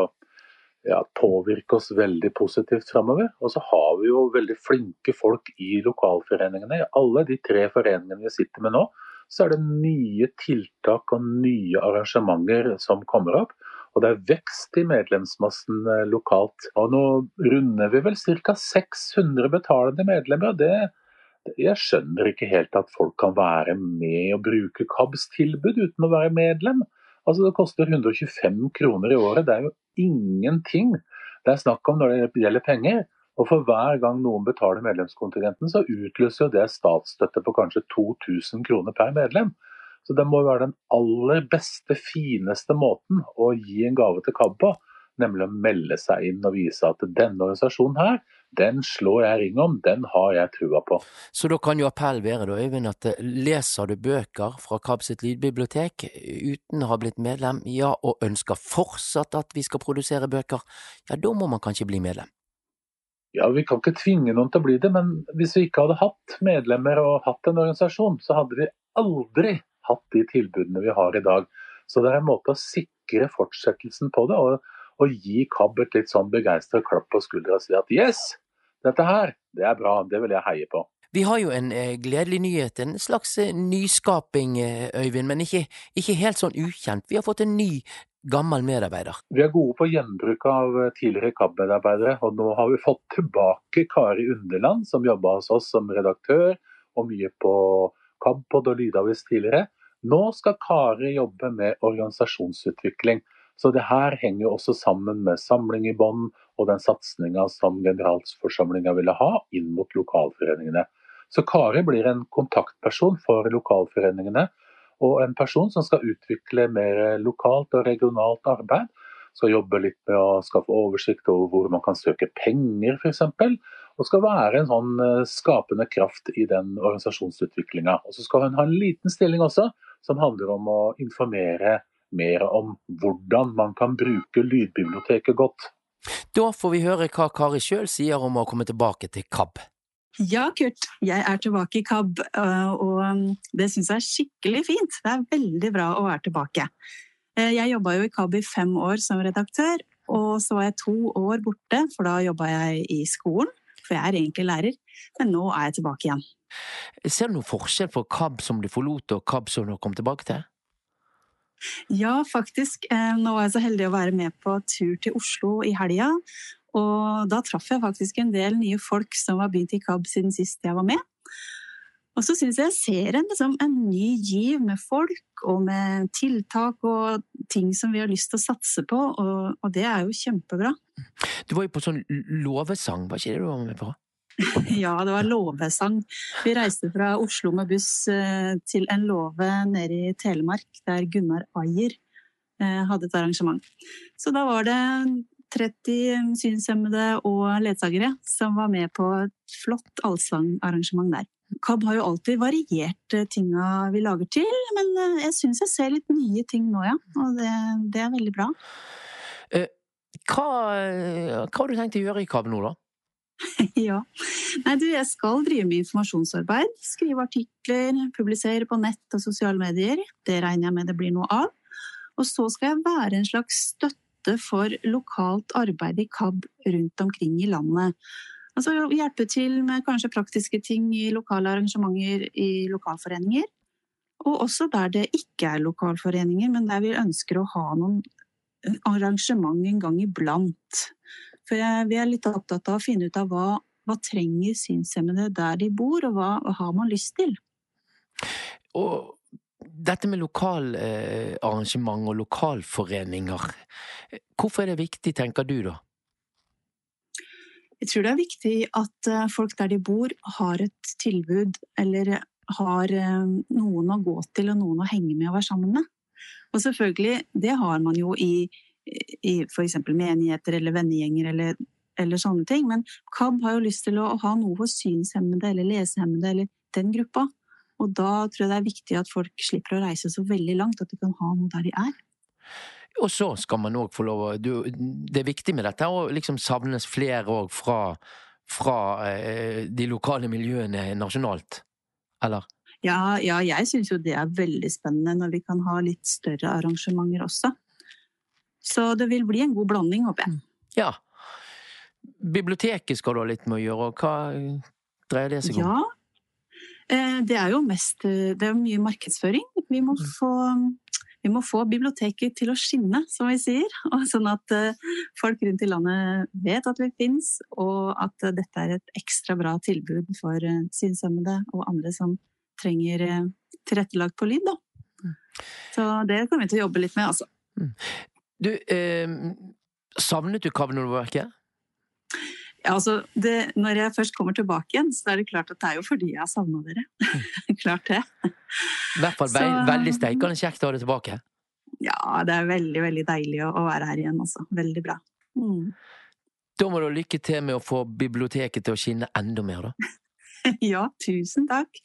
ja, påvirke oss veldig positivt framover. Og så har vi jo veldig flinke folk i lokalforeningene. I alle de tre foreningene vi sitter med nå, så er det nye tiltak og nye arrangementer som kommer opp. Og det er vekst i medlemsmassen eh, lokalt. Og nå runder vi vel ca. 600 betalende medlemmer. og det jeg skjønner ikke helt at folk kan være med og bruke KABs tilbud uten å være medlem. Altså Det koster 125 kroner i året. Det er jo ingenting det er snakk om når det gjelder penger. Og for hver gang noen betaler medlemskontingenten, så utløser jo det statsstøtte på kanskje 2000 kroner per medlem. Så det må være den aller beste, fineste måten å gi en gave til KAB på nemlig å melde seg inn og vise at denne organisasjonen her, den slår jeg ring om, den har jeg trua på. Så da kan jo appell være da, Øyvind, at eh, leser du bøker fra KAB sitt lydbibliotek uten å ha blitt medlem, ja, og ønsker fortsatt at vi skal produsere bøker, ja, da må man kanskje bli medlem? Ja, Vi kan ikke tvinge noen til å bli det, men hvis vi ikke hadde hatt medlemmer og hatt en organisasjon, så hadde vi aldri hatt de tilbudene vi har i dag. Så det er en måte å sikre fortsettelsen på det. og og gi KAB et litt sånn begeistra klapp på skuldra og si at yes, dette her, det er bra, det vil jeg heie på. Vi har jo en eh, gledelig nyhet, en slags eh, nyskaping, eh, Øyvind, men ikke, ikke, helt sånn ukjent. Vi har fått en ny, gammel medarbeider. Vi er gode på gjenbruk av tidligere KAB-medarbeidere, og nå har vi fått tilbake Kari Underland, som jobba hos oss som redaktør, og mye på KAB-pod og Lydavis tidligere. Nå skal Kari jobbe med organisasjonsutvikling. Så det her henger også sammen med samling i bånd og den satsinga som generalforsamlinga ville ha inn mot lokalforeningene. Så Kari blir en kontaktperson for lokalforeningene, og en person som skal utvikle mer lokalt og regionalt arbeid. Skal jobbe litt med å skaffe oversikt over hvor man kan søke penger, f.eks. Og skal være en sånn eh, skapende kraft i den organisasjonsutviklinga. Og så skal hun ha en liten stilling også, som handler om å informere mer om hvordan man kan bruke lydbiblioteket godt. Da får vi høre hva Kari sjøl sier om å komme tilbake til KAB. Ja, Kurt. Jeg er tilbake i KAB, øh, og um, det syns jeg er skikkelig fint. Det er veldig bra å være tilbake. Eh, jeg jobba jo i KAB i fem år som redaktør, og så var jeg to år borte, for da jobba jeg i skolen. For jeg er egentlig lærer, men nå er jeg tilbake igjen. Ser du noen forskjell på KAB som du forlot og KAB som du kom tilbake til? Ja, faktisk. Eh, nå var jeg så heldig å være med på tur til Oslo i helga. Og da traff jeg faktisk en del nye folk som har begynt i KAB siden sist jeg var med. Og så syns jeg jeg ser en, liksom, en ny giv med folk og med tiltak og ting som vi har lyst til å satse på, og, og det er jo kjempebra. Du var jo på sånn låvesang, var ikke det du var med på? (laughs) Ja, det var låvesang. Vi reiste fra Oslo med buss eh, til en låve nede i Telemark, der Gunnar Ayer eh, hadde et arrangement. Så da var det 30 synshemmede og ledsagere som var med på et flott allsangarrangement der. KAB har jo alltid variert eh, tinga vi lager til, men jeg syns jeg ser litt nye ting nå, ja. Og det, det er veldig bra. Eh, hva, hva har du tenkt å gjøre i KAB nå, da? (laughs) ja. Nei, du, jeg skal drive med informasjonsarbeid. Skrive artikler, publisere på nett og sosiale medier. Det regner jeg med det blir noe av. Og så skal jeg være en slags støtte for lokalt arbeid i KAB rundt omkring i landet. Altså hjelpe til med kanskje praktiske ting i lokale arrangementer i lokalforeninger. Og også der det ikke er lokalforeninger, men der vi ønsker å ha noen arrangement en gang iblant. For jeg, vi er litt opptatt av å finne ut av hva, hva trenger synshemmede der de bor, og hva, og har man lyst til. Og dette med lokalarrangement og lokalforeninger, hvorfor er det viktig, tenker du da? Jeg tror det er viktig at eh, folk der de bor, har et tilbud eller har eh, noen å gå til og noen å henge med og være sammen med. Og selvfølgelig, det har man jo i, i f.eks. menigheter eller vennegjenger eller, eller, sånne ting. Men KAB har jo lyst til å ha noe for synshemmede eller lesehemmede eller den gruppa. Og da tror jeg det er viktig at folk slipper å reise så veldig langt, at de kan ha noe der de er. Og så skal man òg få lov å Det er viktig med dette å liksom savnes flere òg fra, fra eh, de lokale miljøene nasjonalt, eller? Ja, ja jeg syns jo det er veldig spennende når vi kan ha litt større arrangementer også. Så det vil bli en god blanding, håper jeg. Ja. Biblioteket skal du ha litt med å gjøre, og hva dreier det seg om? Ja, eh, det er jo mest eh, Det er mye markedsføring. Vi må mm. få vi må få biblioteket til å skinne, som vi sier. (laughs) sånn at eh, folk rundt i landet vet at vi finnes, og at dette er et ekstra bra tilbud for synshemmede og andre som trenger tilrettelagt på lyd. Da. Mm. Så det kommer vi til å jobbe litt med, altså. Du, eh, savnet du Kavneverket? Ja, altså, det, når jeg først kommer tilbake igjen, så er det klart at det er jo fordi jeg har savna dere. (laughs) klart det. I hvert fall så, veldig steikende kjekt å ha deg tilbake. Ja, det er veldig, veldig deilig å, å være her igjen, altså. Veldig bra. Mm. Da må du ha lykke til med å få biblioteket til å skinne enda mer, da. (laughs) ja, tusen takk.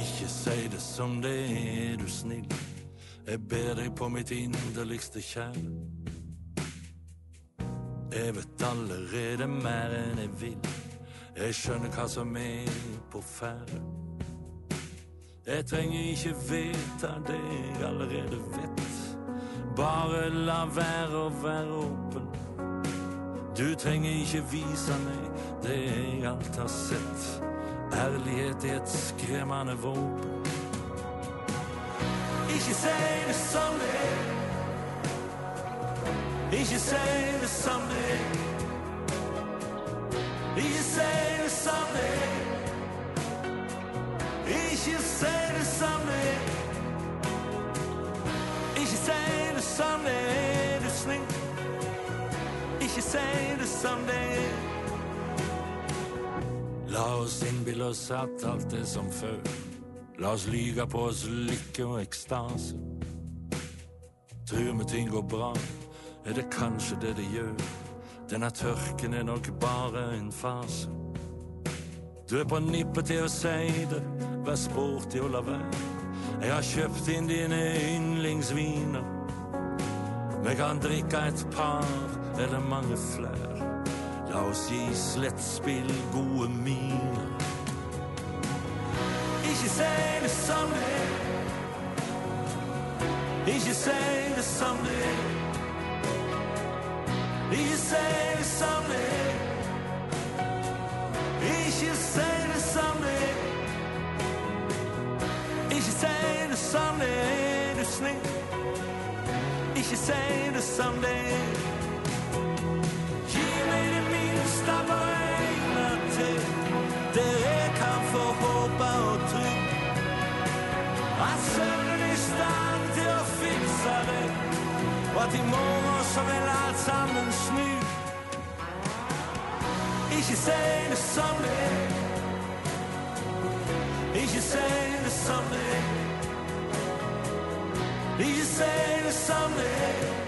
Ikke si det som det er, du snill. Jeg ber deg på mitt inderligste kjær. Jeg vet allerede mer enn jeg vil. Jeg skjønner hva som er på ferde. Jeg trenger ikke vite det jeg allerede vet. Bare la være å være åpen. Du trenger ikke vise meg det jeg alt har sett. Ærlighet er et skremmende våpen. Ikke si det som det er. Ikke si det som det er. Ikke si det som det er. Ikke si det som det er. Ikke si det som det er, du snill. Ikke si det som det er. La oss innbille oss at alt er som før. La oss lyge på oss lykke og ekstase. Tror vi ting går bra er det kanskje det det gjør. Denne tørken er nok bare en fase. Du er på nippet til å si det, vær sporty og la være. Jeg har kjøpt inn dine yndlingsviner. Vi kan drikke et par eller mange flere. La oss gi slettspill gode miner. Ikke si det som det er. Ikke si det som det er. Ikke si det som det er. Ikke si det som det er. Ikke si det som det er, du snill. Ikke si det som det er. Gi meg det minste på øynene til. Det er er i stand til å fikse det, og at i morgen så vil alt sammen snu. Ikke si det som det er. Ikke si det som det er. Ikke si det som det.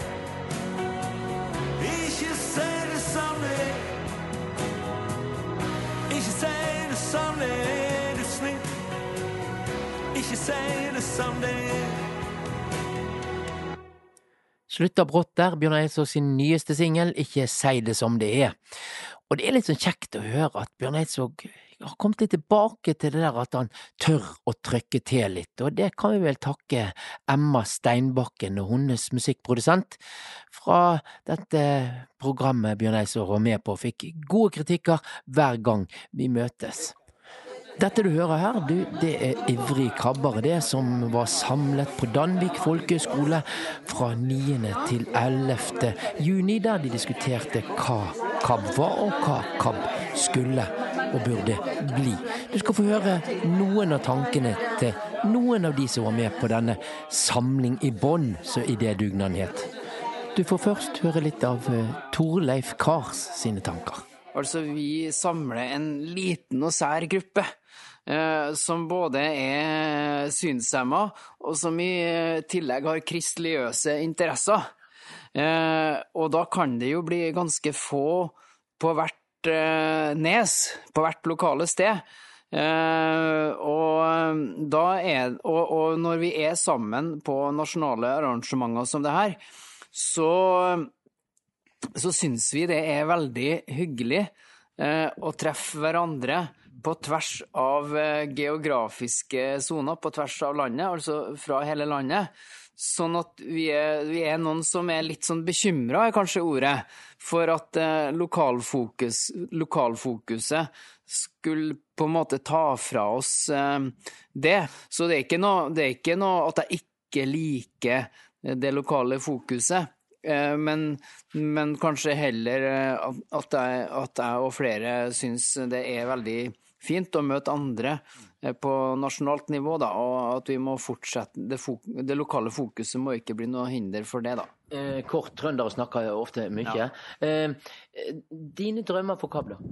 Slutta brått der, Bjørn Eidsvåg sin nyeste singel, Ikke si det som det er. Og det er litt sånn kjekt å høre at Bjørn Eidsvåg har kommet litt tilbake til det der at han tør å trykke til litt, og det kan vi vel takke Emma Steinbakken og hennes musikkprodusent fra dette programmet Bjørn Eidsvåg var med på, fikk gode kritikker hver gang vi møtes. Dette du hører her, du, det er Ivrig krabbere, det, som var samlet på Danvik folkehøgskole fra 9. til 11. juni, der de diskuterte hva KAB var, og hva KAB skulle og burde bli. Du skal få høre noen av tankene til noen av de som var med på denne Samling i bånn, som idédugnaden het. Du får først høre litt av eh, Torleif Kars sine tanker. Altså, vi samler en liten og sær gruppe. Eh, som både er synshemma, og som i eh, tillegg har kristeligøse interesser. Eh, og da kan det jo bli ganske få på hvert nes, på hvert lokale sted. Og, da er, og, og når vi er sammen på nasjonale arrangementer som det her, så så syns vi det er veldig hyggelig å treffe hverandre på tvers av eh, geografiske soner, på tvers av landet, altså fra hele landet. Sånn at vi er, vi er noen som er litt sånn bekymra, er kanskje ordet, for at eh, lokalfokus, lokalfokuset skulle på en måte ta fra oss eh, det. Så det er ikke noe, er ikke noe at jeg ikke liker det lokale fokuset. Men, men, kanskje heller at jeg, at jeg, og flere syns det er veldig fint å møte andre eh, på nasjonalt nivå, da, og at vi må fortsette det, det, lokale fokuset må ikke bli noe hinder for det, da. Eh, kort, trøndere snakker jo ofte mye. Ja. Eh, dine drømmer for kabler?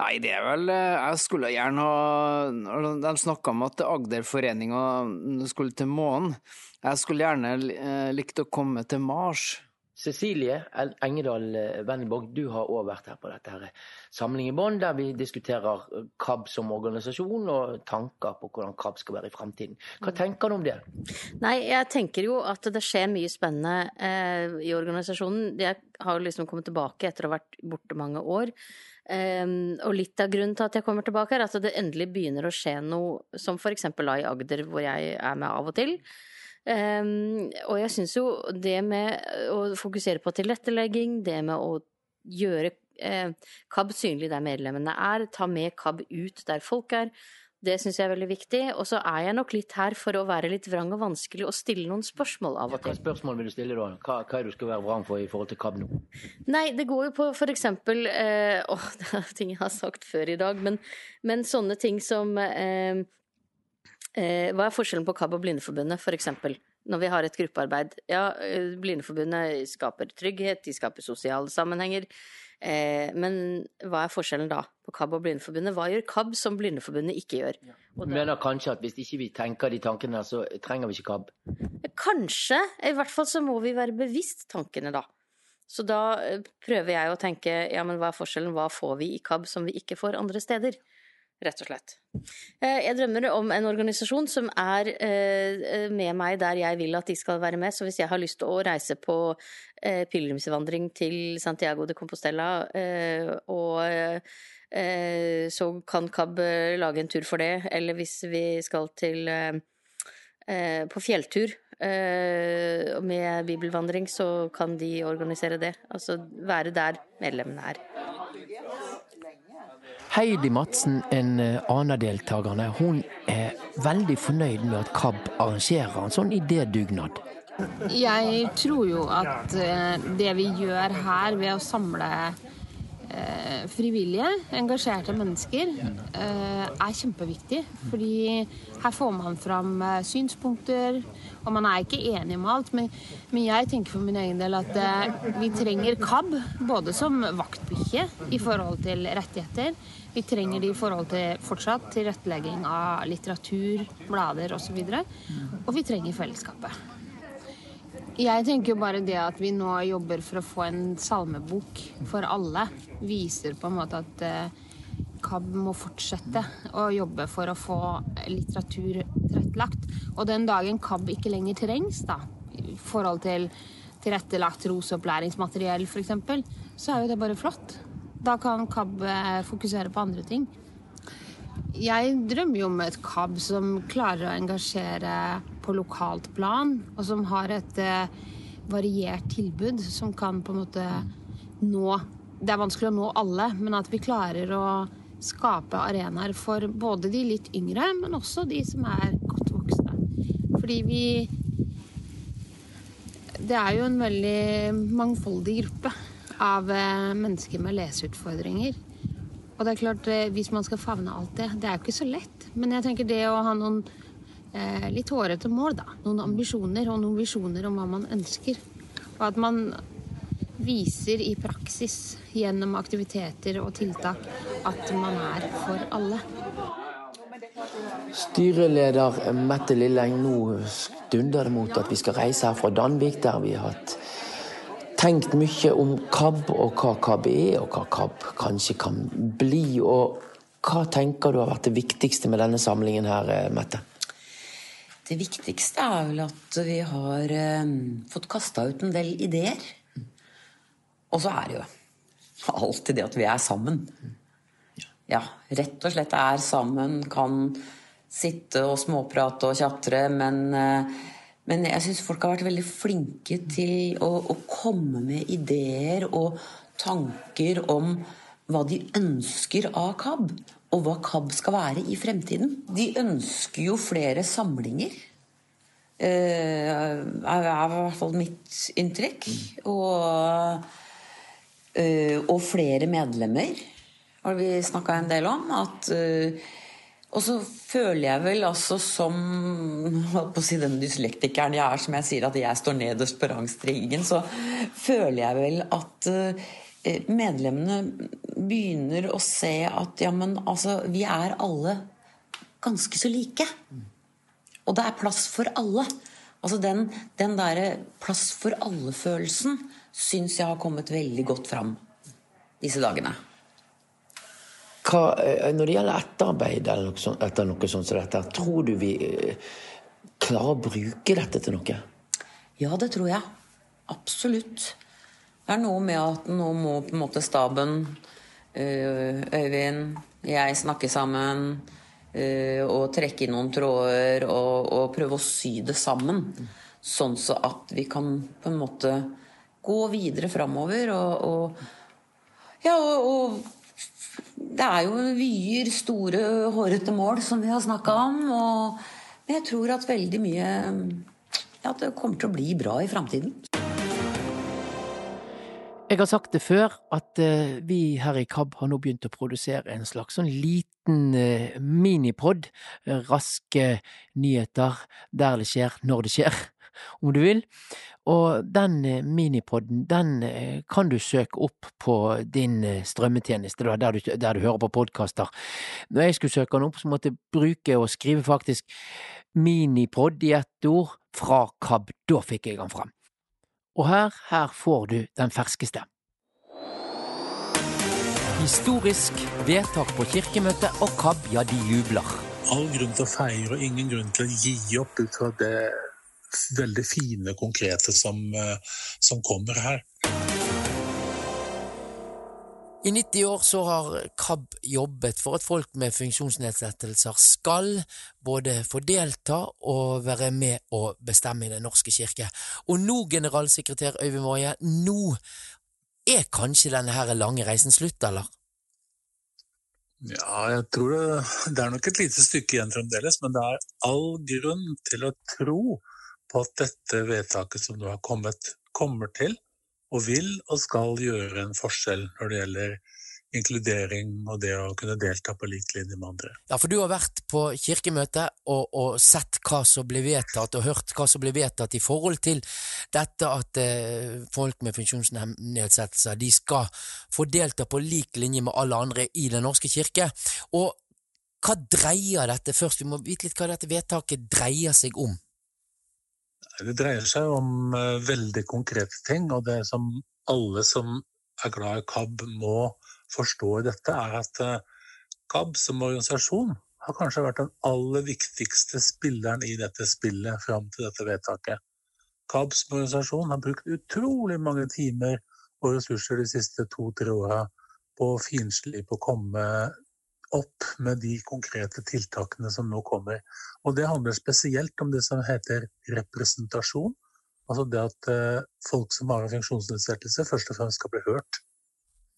Nei, det er vel Jeg skulle gjerne ha De snakka om at Agderforeninga skulle til månen. Jeg skulle gjerne likt å komme til Mars. Cecilie Engedal Wendelborg, du har òg vært her på dette her Samling i bånd, der vi diskuterer KAB som organisasjon og tanker på hvordan KAB skal være i fremtiden. Hva mm. tenker du om det? Nei, jeg tenker jo at det skjer mye spennende eh, i organisasjonen. Jeg har jo liksom kommet tilbake etter å ha vært borte mange år. Um, og litt av grunnen til at jeg kommer tilbake, er at det endelig begynner å skje noe, som eksempel i Agder, hvor jeg er med av og til. Um, og jeg syns jo det med å fokusere på tilrettelegging, det med å gjøre eh, KAB synlig der medlemmene er, ta med KAB ut der folk er, det syns jeg er veldig viktig. Og så er jeg nok litt her for å være litt vrang og vanskelig og stille noen spørsmål av og til. Hva spørsmål vil du stille da? Hva, hva er det du skal være vrang for i forhold til KAB nå? Nei, det går jo på eksempel eh, (laughs) Åh, det er ting jeg har sagt før i dag, men, men sånne ting som eh, Eh, hva er forskjellen på KAB og Blindeforbundet, for eksempel? Når vi har et gruppearbeid. Ja, eh, Blindeforbundet skaper trygghet, de skaper sosiale sammenhenger. Eh, men hva er forskjellen da på KAB og Blindeforbundet? Hva gjør KAB som Blindeforbundet ikke gjør? Ja. Da... mener kanskje at hvis ikke vi tenker de tankene, så trenger vi ikke KAB? Kanskje. I hvert fall så må vi være bevisst tankene, da. Så da eh, prøver jeg å tenke ja, men hva er forskjellen, hva får vi i KAB som vi ikke får andre steder? Rett og slett. Eh, jeg drømmer om en organisasjon som er eh, med meg der jeg vil at de skal være med. Så hvis jeg har lyst til å reise på eh, pilegrimsvandring til Santiago de Compostela, og så kan KAB lage en tur for det. Eller hvis vi skal til på fjelltur med bibelvandring, så kan de organisere det. Altså være der medlemmene er. Heidi Madsen, en eh, annen deltakerne, hun er veldig fornøyd med at KAB arrangerer en sånn idédugnad. Jeg tror jo at eh, det vi gjør her ved å samle eh, frivillige, engasjerte mennesker eh, er kjempeviktig. Fordi her får man fram eh, synspunkter, og man er ikke enig om alt. Men, men jeg tenker for min egen del at eh, vi trenger KAB både som vaktbikkje i forhold til rettigheter. Vi trenger det i forhold til fortsatt tilrettelegging av litteratur, blader osv. Og, så og vi trenger fellesskapet. Jeg tenker jo bare det at vi nå jobber for å få en salmebok for alle, viser på en måte at eh, KAB må fortsette å jobbe for å få litteratur tilrettelagt. Og den dagen KAB ikke lenger trengs, da, i forhold til tilrettelagt trosopplæringsmateriell f.eks., så er jo det bare flott. Da kan KAB eh, fokusere på andre ting. Jeg drømmer jo om et KAB som klarer å engasjere på lokalt plan, og som har et eh, variert tilbud som kan på en måte nå Det er vanskelig å nå alle, men at vi klarer å skape arenaer for både de litt yngre, men også de som er godt voksne. Fordi vi Det er jo en veldig mangfoldig gruppe av eh, mennesker med leseutfordringer. Og det er klart, eh, hvis man skal favne alt det, det er jo ikke så lett. Men jeg tenker det å ha noen eh, litt hårete mål, da. Noen ambisjoner og noen visjoner om hva man ønsker. Og at man viser i praksis gjennom aktiviteter og tiltak at man er for alle. Styreleder Mette Lilleng, nå stunder det mot at vi skal reise her fra Danvik, der vi har hatt tenkt mye om KAB og hva KAB er, og hva KAB kanskje kan bli. Og hva tenker du har vært det viktigste med denne samlingen her, Mette? Det viktigste er vel at vi har eh, fått kasta ut en del ideer. Og så er det jo alltid det at vi er sammen. Ja, rett og slett er sammen, kan sitte og småprate og tjatre, men, eh, men jeg syns folk har vært veldig flinke til å, å komme med ideer og tanker om hva de ønsker av KAB, og hva KAB skal være i fremtiden. De ønsker jo flere samlinger. Det er i hvert fall mitt inntrykk. Og, eh, og flere medlemmer har vi snakka en del om. At, eh, og så føler jeg vel altså som på å si den dyslektikeren jeg er, som jeg sier at jeg står nederst på rangstigen, så føler jeg vel at medlemmene begynner å se at ja, men altså, vi er alle ganske så like. Og det er plass for alle. Altså Den, den derre plass for alle-følelsen syns jeg har kommet veldig godt fram disse dagene. Hva, eh, når det gjelder etterarbeid eller noe sånt, etter noe sånt som dette, tror du vi eh, klarer å bruke dette til noe? Ja, det tror jeg. Absolutt. Det er noe med at nå må på en måte staben, eh, Øyvind, jeg snakke sammen og trekke inn noen tråder og, og, prøve å sy det sammen. Sånn så at vi kan på en måte gå videre framover og, og Ja, og, og det er jo vyer, store, hårete mål som vi har snakka om. Og jeg tror at veldig mye Ja, det kommer til å bli bra i framtiden. Jeg har sagt det før, at uh, vi her i KAB har nå begynt å produsere en slags sånn liten uh, minipod. Raske nyheter der det skjer, når det skjer, (laughs) om du vil. Og den minipoden, minipodden, den kan du søke opp på din strømmetjeneste, der, du, der du hører på podkaster. Når jeg skulle søke den opp, så måtte jeg bruke og skrive faktisk minipod i ett ord fra KAB. Da fikk jeg den fram. Og her, her får du den ferskeste. Historisk vedtak på kirkemøtet, og KAB, ja, de jubler. All grunn til å feire, og ingen grunn til å gi opp ut fra det veldig fine, konkrete som, som kommer her. I 90 år så har KAB jobbet for at folk med funksjonsnedsettelser skal både få delta og være med å bestemme i Den norske kirke. Og nå, generalsekretær Øyvind Woie, nå er kanskje denne her lange reisen slutt, eller? Ja, jeg tror det, det er nok et lite stykke igjen fremdeles, men det er all grunn til å tro på at dette vedtaket som nå har kommet, kommer til og vil og skal gjøre en forskjell når det gjelder inkludering og det å kunne delta på lik linje med andre. Ja, for du har vært på kirkemøte og, og sett hva som ble vedtatt, og hørt hva som ble vedtatt i forhold til dette at eh, folk med funksjonsnedsettelser de skal få delta på lik linje med alle andre i Den norske kirke. Og hva dreier dette først? Vi må vite litt hva dette vedtaket dreier seg om. Det dreier seg om eh, veldig konkrete ting, og det som alle som er glad i KAB må forstå i dette, er at eh, KAB som organisasjon har kanskje vært den aller viktigste spilleren i dette spillet fram til dette vedtaket. KAB som organisasjon har brukt utrolig mange timer og ressurser de siste to-tre åra på å finslipe og komme opp med de konkrete tiltakene som nå kommer. Og det handler spesielt om det som heter representasjon. Altså det at eh, folk som har en funksjonsnedsettelse, først og fremst skal bli hørt.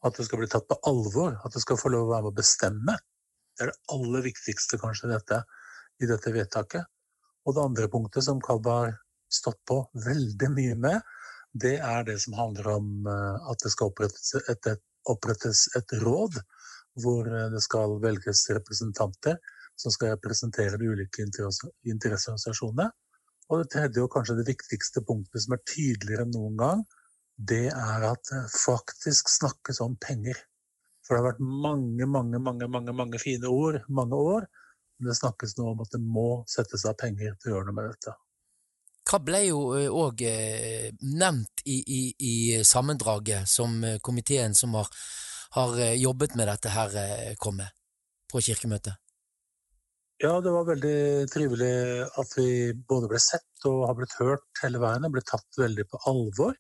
At det skal bli tatt på alvor. At det skal få lov å være med å bestemme. Det er det aller viktigste kanskje dette, i dette vedtaket. Og det andre punktet som Kalb har stått på veldig mye med, det er det som handler om eh, at det skal opprettes et, et, opprettes et råd hvor eh, det skal velges representanter som skal representere de ulike interesseorganisasjonene. Og det tredje og kanskje det viktigste punktet som er tydeligere enn noen gang, det er at det faktisk snakkes om penger. For det har vært mange, mange, mange, mange, mange fine ord mange år. Men det snakkes nå om at det må settes av penger til å gjøre noe med dette. Hva ble jo òg eh, nevnt i, i, i sammendraget som eh, komiteen som har har eh, jobbet med dette her, eh, kom med på kirkemøtet? Ja, det var veldig trivelig at vi både ble sett og har blitt hørt hele veien og blitt tatt veldig på alvor.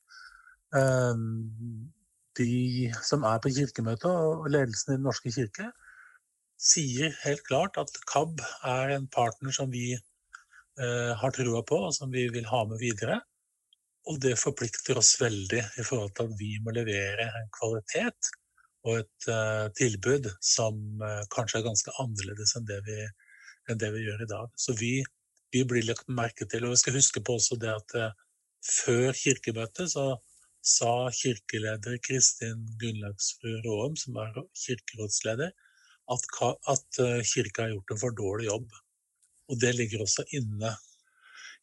Ehm, de som er på kirkemøtet og ledelsen i Den norske kirke, sier helt klart at KAB er en partner som vi eh, har trua på, og som vi vil ha med videre. Og det forplikter oss veldig i forhold til at vi må levere en kvalitet og et uh, tilbud som uh, kanskje er ganske annerledes enn det vi, enn det vi gjør i dag. Så vi, vi, blir lagt merke til. Og vi skal huske på også det at uh, før kirkemøtet så sa kirkeleder Kristin Gunnlaugsrud Råum, som er kirkerådsleder, at, at kirka har gjort en for dårlig jobb. Og det ligger også inne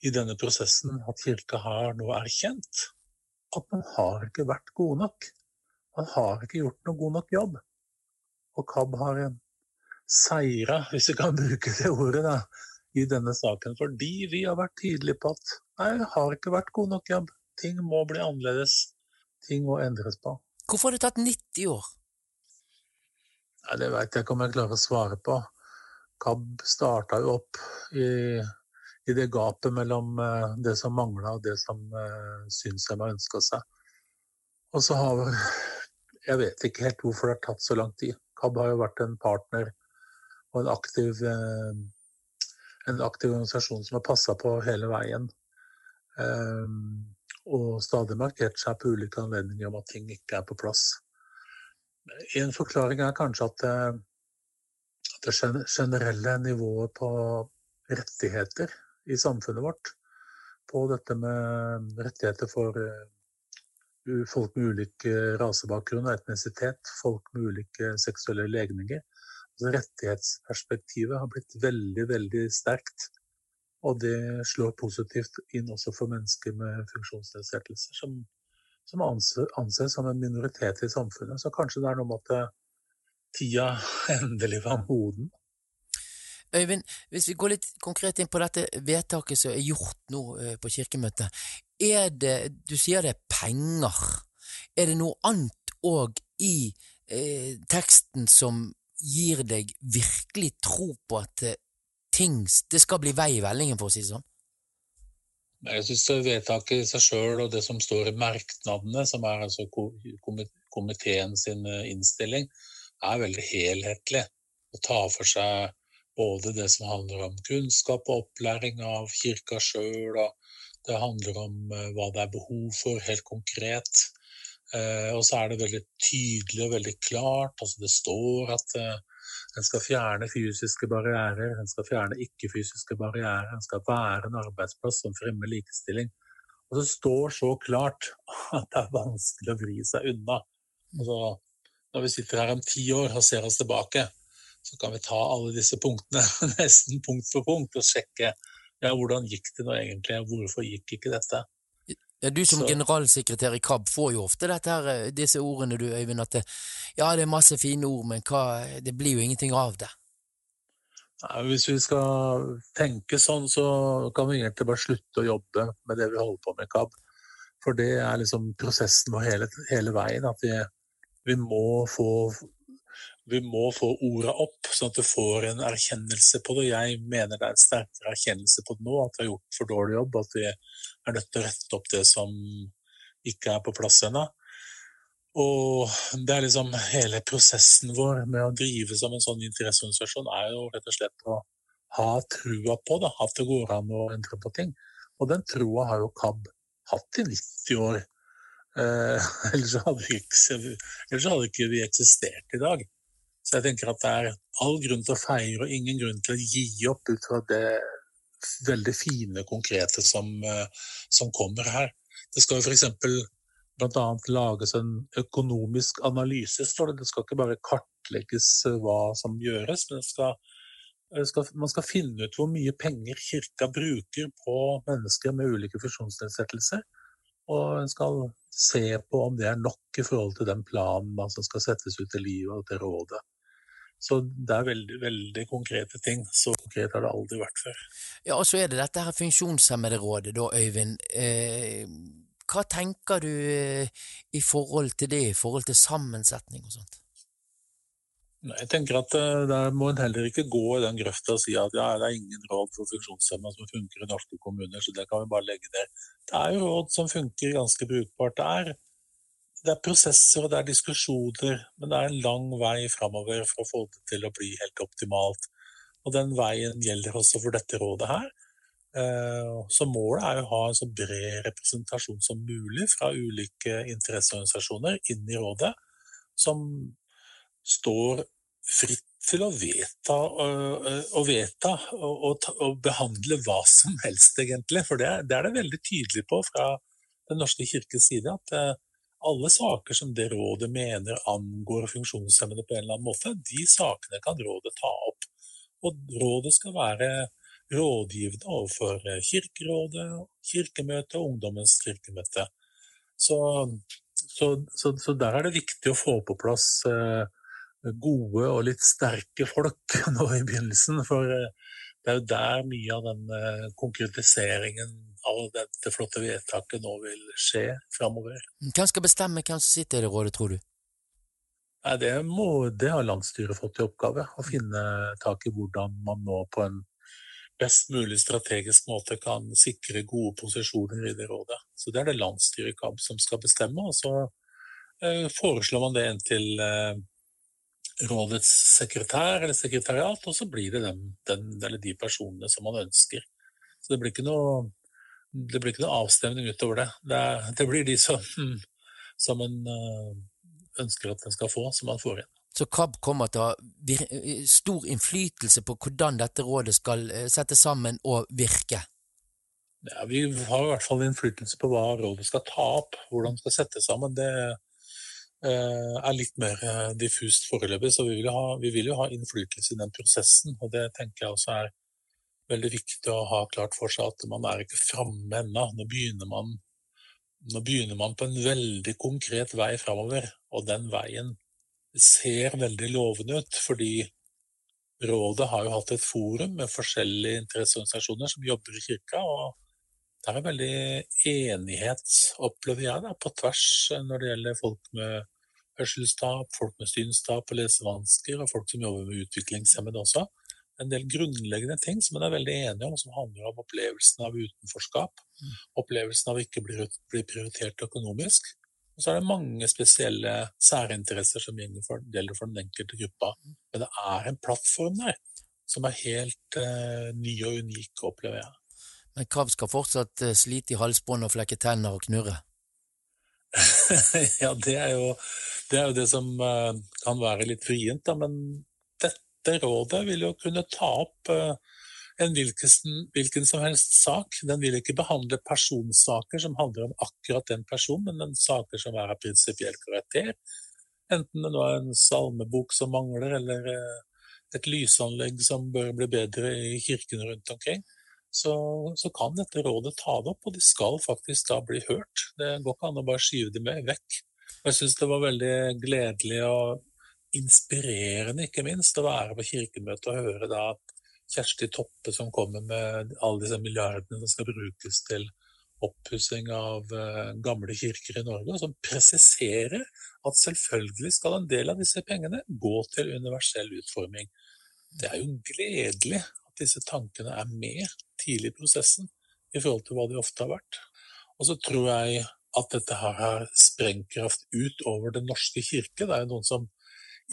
i denne prosessen at kirka har nå erkjent at man har ikke vært gode nok. Han har ikke gjort noe god nok jobb. Og KAB har seira, hvis vi kan bruke det ordet, da, i denne saken. Fordi vi har vært tydelige på at nei, det har ikke vært god nok jobb. Ting må bli annerledes. Ting må endres på. Hvorfor har det tatt 90 år? Nei, Det veit jeg ikke om jeg klarer å svare på. KAB starta jo opp i, i, det gapet mellom uh, det som mangla og det som uh, synshemma ønska seg. Og så har jeg vet ikke helt hvorfor det har tatt så lang tid. KAB har jo vært en partner og en aktiv, eh, en aktiv organisasjon som har passa på hele veien. Eh, og stadig markert seg på ulike anledninger om at ting ikke er på plass. En forklaring er kanskje at det, det generelle nivået på rettigheter i samfunnet vårt, på dette med rettigheter for eh, folk med ulik rasebakgrunn og etnisitet, folk med ulike seksuelle legninger. Altså rettighetsperspektivet har blitt veldig, veldig sterkt. Og det slår positivt inn også for mennesker med funksjonsnedsettelser, som, som anses som en minoritet i samfunnet. Så kanskje det er noe med at tida (laughs) endelig var moden. Øyvind, hvis vi går litt konkret inn på dette vedtaket som er gjort nå eh, på kirkemøtet. Er det, du sier det er penger, er det noe annet òg i eh, teksten som gir deg virkelig tro på at eh, ting det skal bli vei i vellingen, for å si det sånn? Jeg syns vedtaket i seg sjøl og det som står i merknadene, som er altså komiteen eh, innstilling, er veldig helhetlig Å ta for seg både det som handler om kunnskap og opplæring av kirka sjøl, og det handler om eh, hva det er behov for helt konkret. Eh, og så er det veldig tydelig og veldig klart. altså Det står at eh, en skal fjerne fysiske barrierer, en skal fjerne ikke-fysiske barrierer, en skal være en arbeidsplass som fremmer likestilling. Og det står så klart (laughs) at det er vanskelig å vri seg unna. Altså, når vi sitter her om ti år og ser oss tilbake, så kan vi ta alle disse punktene (laughs) nesten punkt for punkt og sjekke ja, hvordan gikk det nå egentlig, og hvorfor gikk ikke dette? Ja, du som Så- generalsekretær i KAB får jo ofte her, eh, disse ordene du, Øyvind, at det, ja, det er masse fine ord, men hva, det blir jo ingenting av det. Nei, Hvis vi skal tenke sånn, så kan vi egentlig bare slutte å jobbe med det vi holder på med i KAB. For det er liksom prosessen vår hele, hele veien. At vi, vi, må få, vi må få orda opp, sånn at du får en erkjennelse på det. Jeg mener det er en sterkere erkjennelse på det nå, at vi har gjort for dårlig jobb. At vi er nødt til å rette opp det som ikke er på plass ennå. Og det er liksom hele prosessen vår med å drive som en sånn interesseorganisasjon er jo rett og slett å ha trua på det, at det går an å endre på ting. Og den troa har jo KAB hatt i 90 år. Eh, (laughs) ellers, hadde vi ikke, ellers hadde ikke vi eksistert i dag. Så jeg tenker at det er all grunn til å feire og ingen grunn til å gi opp ut fra det veldig fine, konkrete som, eh, som kommer her. Det skal jo blant annet lages en økonomisk analyse, står det. Det skal ikke bare kartlegges eh, hva som gjøres, men skal, skal, man skal finne ut hvor mye penger kirka bruker på mennesker med ulike funksjonsnedsettelser. Og en skal se på om det er nok i forhold til den planen som skal settes ut i livet og til rådet. Så det er veldig, veldig konkrete ting. Så konkret har det aldri vært før. Ja, og så er det dette her funksjonshemmede rådet, da, Øyvind. Eh, hva tenker du eh, i forhold til det, i forhold til sammensetning og sånt? Nei, Jeg tenker at eh, Der må en heller ikke gå i den grøfta og si at ja, det er ingen råd for funksjonshemmede som funker i norske kommuner, så det kan vi bare legge ned. Det er jo råd som funker ganske brukbart. Det er, det er prosesser og det er diskusjoner, men det er en lang vei framover for å få det til å bli helt optimalt. Og den veien gjelder også for dette rådet her. Eh, Så målet er å ha en så bred representasjon som mulig fra ulike interesseorganisasjoner inn i rådet, som står fritt til å vedta, øh, å vedta og, og, behandle hva som helst, egentlig. For det, det er det veldig tydelig på fra Den norske kirkes side, at eh, alle saker som det rådet mener angår funksjonshemmede på en eller annen måte, de sakene kan rådet ta opp. Og rådet skal være rådgivende overfor Kirkerådet, Kirkemøtet og Ungdommens kirkemøte. Så, så, så, så der er det viktig å få på plass eh, gode og litt sterke folk (laughs) nå i begynnelsen. For eh, det er jo der mye av den eh, konkretiseringen av dette flotte vedtaket nå vil skje framover. Hvem skal bestemme hvem som sitter i det rådet, tror du? Nei, det, må, det har landsstyret fått i oppgave, å finne tak i hvordan man nå på en best mulig strategisk måte kan sikre gode posisjoner i det rådet. Så det er det landsstyret i KAB som skal bestemme, og så eh, foreslår man det inn til eh, rådets sekretær eller sekretariat, og så blir det den, den eller de personene som man ønsker. Så det blir ikke noe, det blir ikke noe avstemning utover det. Det, er, det blir de som, som en eh, ønsker at en skal få, som man får inn. Så KAB kommer til å ha stor innflytelse på hvordan dette rådet skal eh, settes sammen og virke. Ja, vi har i hvert fall innflytelse på hva rådet skal ta opp, hvordan det skal settes sammen. Det eh, er litt mer diffust foreløpig, så vi vil, ha, vi vil jo ha innflytelse i den prosessen. Og det tenker jeg også er veldig viktig å ha klart for seg, at man er ikke framme ennå. Nå nå begynner man på en veldig konkret vei framover, og den veien ser veldig lovende ut, fordi rådet har jo hatt et forum med forskjellige interesseorganisasjoner som jobber i kirka, og det er veldig enighet, opplever jeg, da, på tvers når det gjelder folk med hørselstap, folk med synstap og lesevansker, og folk som jobber med utviklingshemmede også. En del grunnleggende ting som en er veldig enige om, som handler om opplevelsen av utenforskap, opplevelsen av ikke å bli bli prioritert økonomisk. Og så er det mange spesielle særinteresser som gjelder for, gjelder for den enkelte gruppa. Men det er en plattform der som er helt eh, ny og unik, opplever jeg. Men KAB skal fortsatt eh, slite i halsbånd og flekke tenner og knurre. (laughs) ja, det er, jo, det er jo det som eh, kan være litt vrient, da. Men dette rådet vil jo kunne ta opp eh, en hvilken, hvilken som helst sak. Den vil ikke behandle personsaker som handler om akkurat den personen, men den saker som er av prinsipiell karakter. enten det nå er en salmebok som mangler, eller eh, et lysanlegg som bør bli bedre i kirkene rundt omkring, så, så kan dette rådet ta det opp, og de skal faktisk da bli hørt. Det går ikke an å bare skyve dem vekk. Jeg syns det var veldig gledelig og inspirerende, ikke minst, å være på kirkemøtet og høre da Kjersti Toppe som kommer med alle disse milliardene som skal brukes til oppussing av eh, gamle kirker i Norge, og som presiserer at selvfølgelig skal en del av disse pengene gå til universell utforming. Det er jo gledelig at disse tankene er med tidlig i prosessen i forhold til hva de ofte har vært. Og så tror jeg at dette her har sprengkraft utover Den norske kirke. Det er jo noen som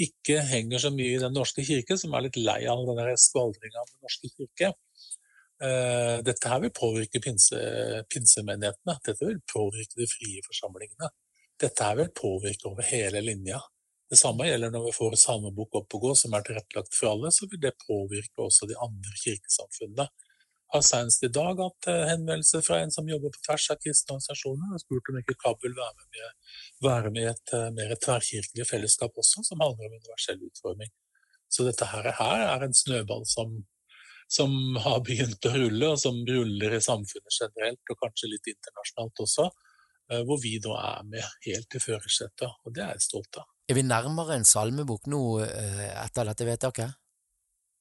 ikke henger så mye i Den norske kirke, som er litt lei av denne skvaldringa av Den norske kirke. Eh, dette her vil påvirke pinse, pinsemenighetene. Dette vil påvirke de frie forsamlingene. Dette her vil påvirke over hele linja. Det samme gjelder når vi får salmebok opp og gå, som er tilrettelagt for alle, så vil det påvirke også de andre kirkesamfunnene. Har senest i dag hatt eh, henvendelse fra en som jobber på tvers av kristne organisasjoner, og spurt om ikke KAB vil være med, være med i et eh, mer tverrkirkelig fellesskap også, som handler om universell utforming. Så dette her, her er en snøball som, som har begynt å rulle, og som ruller i samfunnet generelt, og kanskje litt internasjonalt også, eh, hvor vi nå er med helt i førersetet, og det er jeg stolt av. Er vi nærmere en salmebok nå etter dette vedtaket?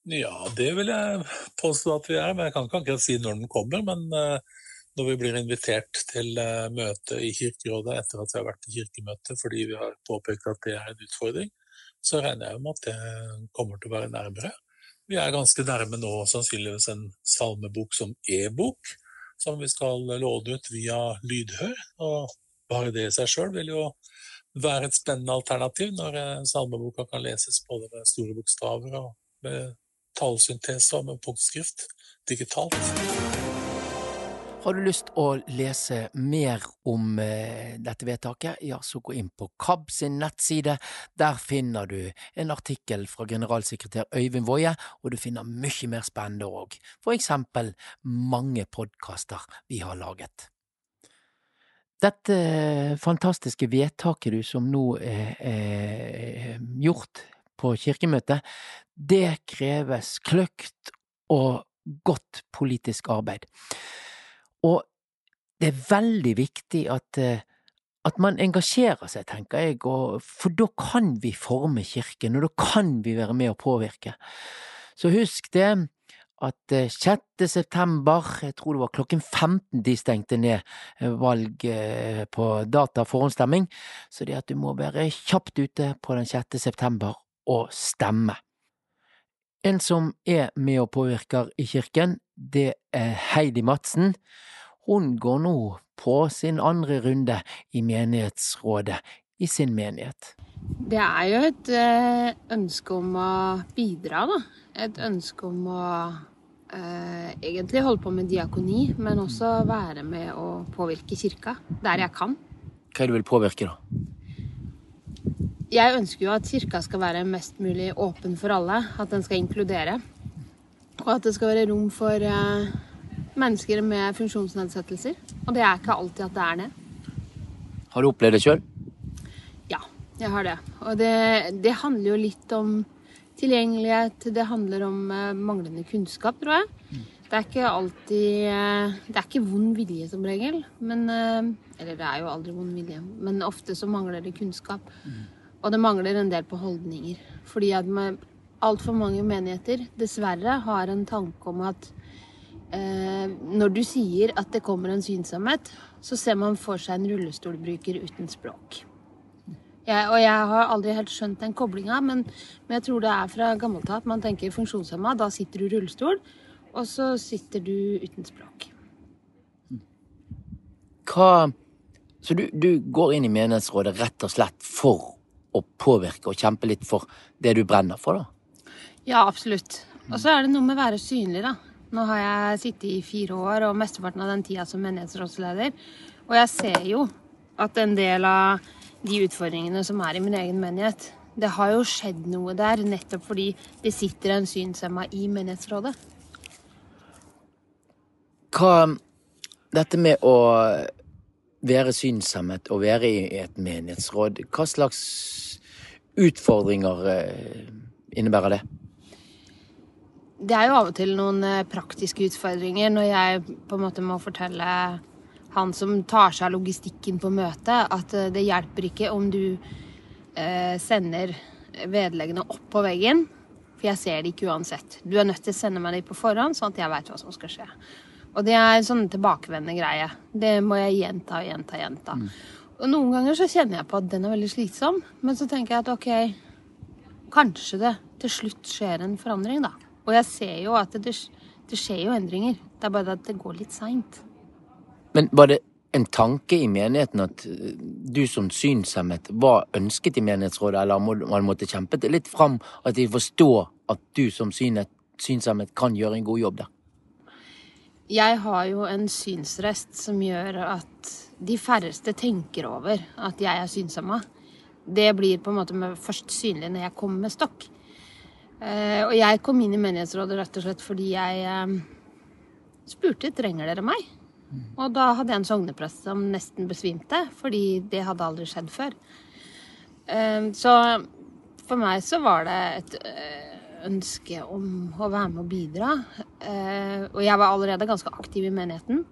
Ja, det vil jeg påstå at vi er, men jeg kan ikke akkurat si når den kommer. Men uh, når vi blir invitert til uh, møte i Kirkerådet etter at vi har vært på kirkemøte fordi vi har påpekt at det er en utfordring, så regner jeg med at det kommer til å være nærmere. Vi er ganske nærme nå sannsynligvis en salmebok som e-bok, som vi skal låne ut via lydhør. Og bare det i seg sjøl vil jo være et spennende alternativ når uh, salmeboka kan leses både med store bokstaver og med talesyntese med punktskrift digitalt. Har du lyst å lese mer om eh, dette vedtaket, ja, så gå inn på KAB sin nettside. Der finner du en artikkel fra generalsekretær Øyvind Woie, og du finner mye mer spennende òg, for eksempel mange podkaster vi har laget. Dette fantastiske vedtaket du som nå er, er gjort på kirkemøtet, det kreves kløkt og godt politisk arbeid. Og det er veldig viktig at, at man engasjerer seg, tenker jeg, og, for da kan vi forme kirken, og da kan vi være med og påvirke. Så husk det at 6. september, jeg tror det var klokken 15 de stengte ned valg på data forhåndsstemming, så det at du må være kjapt ute på den 6. september og stemme. En som er med og påvirker i kirken, det er Heidi Madsen. Hun går nå på sin andre runde i menighetsrådet i sin menighet. Det er jo et eh, ønske om å bidra, da. Et ønske om å eh, egentlig holde på med diakoni, men også være med å påvirke kirka der jeg kan. Hva er det du vil påvirke, da? Jeg ønsker jo at kirka skal være mest mulig åpen for alle. At den skal inkludere. Og at det skal være rom for uh, mennesker med funksjonsnedsettelser. Og det er ikke alltid at det er det. Har du opplevd det sjøl? Ja, jeg har det. Og det, det, handler jo litt om tilgjengelighet. Det handler om uh, manglende kunnskap, tror jeg. Det er ikke alltid uh, Det er ikke vond vilje som regel. Men Eller det er jo aldri vond vilje, men ofte så mangler det kunnskap. Mm. Og det mangler en del på holdninger. Fordi at altfor mange menigheter dessverre har en tanke om at eh, når du sier at det kommer en synsomhet, så ser man for seg en rullestolbruker uten språk. Jeg, og jeg har aldri helt skjønt den koblinga, men, men, jeg tror det er fra gammelt av at man tenker funksjonshemma, da sitter du i rullestol, og så sitter du uten språk. Hva Så du, du går inn i menighetsrådet rett og slett for å påvirke og kjempe litt for det du brenner for, da? Ja, absolutt. Og så er det noe med å være synlig, da. Nå har jeg sittet i fire år og mesteparten av den tida som menighetsrådsleder. Og jeg ser jo at en del av de utfordringene som er i min egen menighet, det har jo skjedd noe der nettopp fordi det sitter en synshemma i menighetsrådet. Hva Dette med å være synshemmet og være i et menighetsråd, hva slags utfordringer eh, innebærer det? Det er jo av og til noen eh, praktiske utfordringer når jeg på en måte må fortelle han som tar seg av logistikken på møtet, at eh, det hjelper ikke om du sender vedleggene opp på veggen, for jeg ser det ikke uansett. Du er nødt til å sende meg de på forhånd, sånn at jeg veit hva som skal skje. Og det er en sånn tilbakevendende greie. Det må jeg gjenta og gjenta og gjenta. Og noen ganger så kjenner jeg på at den er veldig slitsom, men så tenker jeg at ok, kanskje det til slutt skjer en forandring, da. Og jeg ser jo at det, det skjer jo endringer. Det er bare at det går litt seint. Men var det en tanke i menigheten at eh, du som synshemmet var ønsket i menighetsrådet, eller man måtte kjempe det litt fram at de forstår at du som synet, synshemmet kan gjøre en god jobb der? Jeg har jo en synsrest som gjør at de færreste tenker over at jeg er synshemma. Det blir på en måte først synlig når jeg kommer med stokk. Eh, og jeg kom inn i menighetsrådet rett og slett fordi jeg eh, spurte trenger dere meg. Og da hadde jeg en sogneprest som nesten besvimte, fordi det hadde aldri skjedd før. Eh, så for meg så var det et ønske om å være med og bidra. Og jeg var allerede ganske aktiv i menigheten.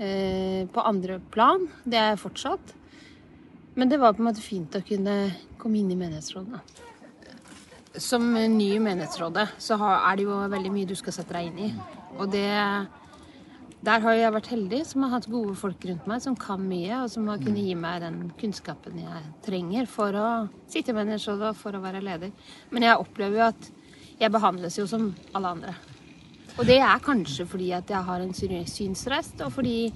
Eh, på andre plan. Det er jeg fortsatt. Men det var på en måte fint å kunne komme inn i menighetsrådet. Som ny i menighetsrådet så er det jo veldig mye du skal sette deg inn i. Og det Der har jeg vært heldig som har hatt gode folk rundt meg som kan mye, og som har kunnet gi meg den kunnskapen jeg trenger for å sitte i menighetsrådet og for å være leder. Men jeg opplever jo at jeg behandles jo som alle andre. Og det er kanskje fordi at jeg har en synsrest, og fordi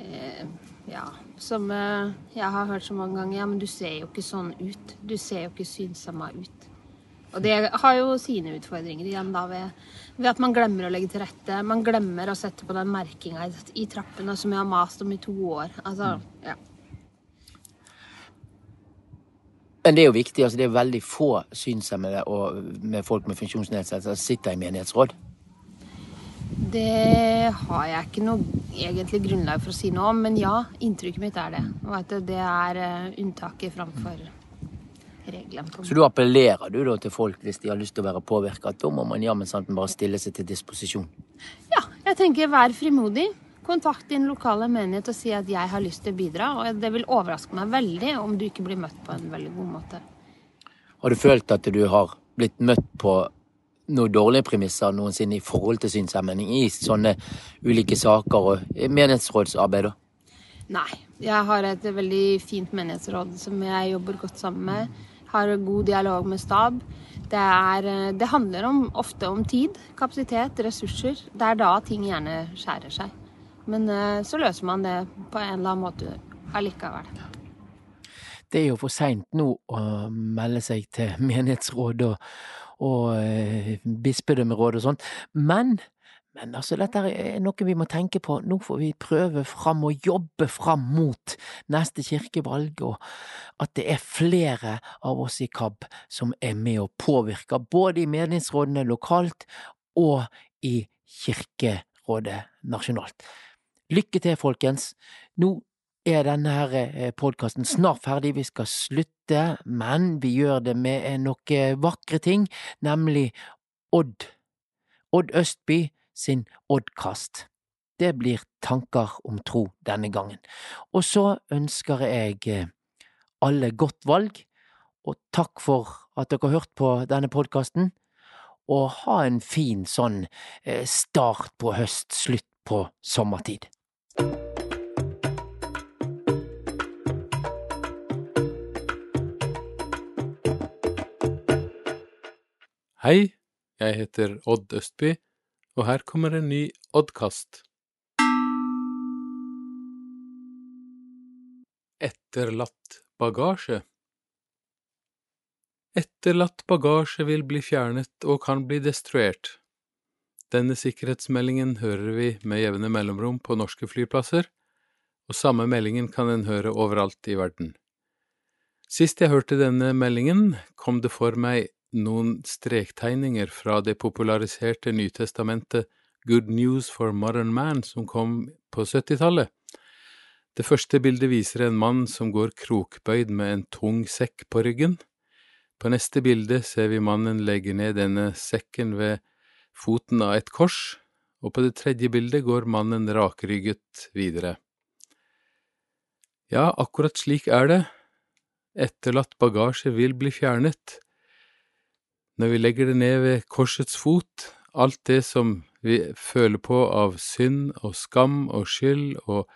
eh, Ja, som eh, jeg har hørt så mange ganger, ja, men du ser jo ikke sånn ut. Du ser jo ikke synsamma ut. Og det har jo sine utfordringer igjen da ved, ved at man glemmer å legge til rette. Man glemmer å sette på den merkinga i, i trappene som jeg har mast om i to år. Altså, ja. Men det er jo viktig, altså det er veldig få synshemmede og med folk med funksjonsnedsettelser sitter i menighetsråd. Det har jeg ikke noe egentlig grunnlag for å si noe om, men ja, inntrykket mitt er det. Og at det er eh, unntaket framfor regelen. Så du appellerer du da til folk hvis de har lyst til å være påvirka, at da må man jammen sant bare stille seg til disposisjon. Ja, Jeg tenker vær frimodig. Kontakt din lokale menighet og si at jeg har lyst til å bidra. Og det vil overraske meg veldig om du ikke blir møtt på en veldig god måte. Har du følt at du har blitt møtt på noen dårlige premisser noensinne i forhold til synshemming i sånne ulike saker og menighetsrådsarbeid? Nei. Jeg har et veldig fint menighetsråd som jeg jobber godt sammen med. Har god dialog med stab. Det, er, eh, det handler om, ofte om tid, kapasitet, ressurser. Det er da ting gjerne skjærer seg. Men eh, så løser man det på en eller annen måte allikevel. Det er jo for seint nå å melde seg til menighetsråd og, og eh, bispedømmeråd og sånt, men men altså, dette er noe vi må tenke på. Nå får vi prøve fram og jobbe fram mot neste kirkevalg, og at det er flere av oss i KAB som er med og påvirker, både i medlemsrådene lokalt og i Kirkerådet nasjonalt. Lykke til, folkens. Nå er denne podkasten snart ferdig, vi skal slutte, men vi gjør det med noen vakre ting, nemlig Odd. Odd Østby sin Oddkast. Det blir tanker om tro denne gangen. Og så ønsker jeg eh, alle godt valg, og takk for at dere har hørt på denne podkasten. Og ha en fin sånn eh, start på høst, slutt på sommertid. Hei, jeg heter Odd Østby, og her kommer en ny Oddkast. Etterlatt bagasje Etterlatt bagasje vil bli fjernet og kan bli destruert. Denne sikkerhetsmeldingen hører vi med jevne mellomrom på norske flyplasser, og samme meldingen kan en høre overalt i verden. Sist jeg hørte denne meldingen, kom det for meg noen strektegninger fra det populariserte Nytestamentet Good News for Modern Man som kom på 70-tallet. Det første bildet viser en mann som går krokbøyd med en tung sekk på ryggen. På neste bilde ser vi mannen legge ned denne sekken ved foten av et kors, og på det tredje bildet går mannen rakrygget videre. Ja, akkurat slik er det. Etterlatt bagasje vil bli fjernet. Når vi legger det ned ved korsets fot, alt det som vi føler på av synd og skam og skyld og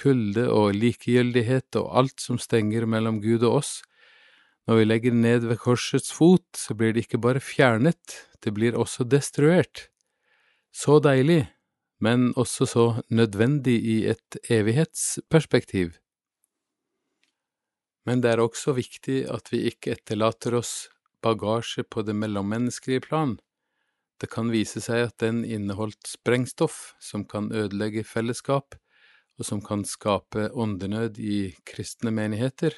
kulde og likegyldighet og alt som stenger mellom Gud og oss, når vi legger det ned ved korsets fot, så blir det ikke bare fjernet, det blir også destruert. Så deilig, men også så nødvendig i et evighetsperspektiv. Men det er også viktig at vi ikke etterlater oss bagasje på det mellommenneskelige plan. Det kan vise seg at den inneholdt sprengstoff som kan ødelegge fellesskap, og som kan skape åndenød i kristne menigheter.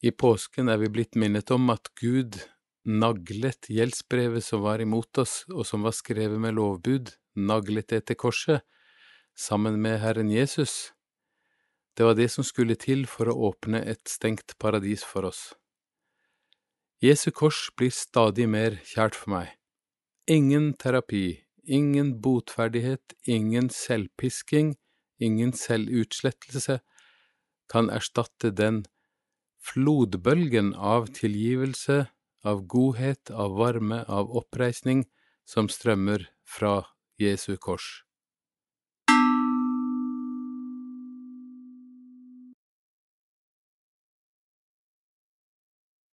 I påsken er vi blitt minnet om at Gud naglet gjeldsbrevet som var imot oss, og som var skrevet med lovbud, naglet det til korset, sammen med Herren Jesus. Det var det som skulle til for å åpne et stengt paradis for oss. Jesu kors blir stadig mer kjært for meg. Ingen terapi, ingen botferdighet, ingen selvpisking, ingen selvutslettelse kan erstatte den flodbølgen av tilgivelse, av godhet, av varme, av oppreisning som strømmer fra Jesu kors.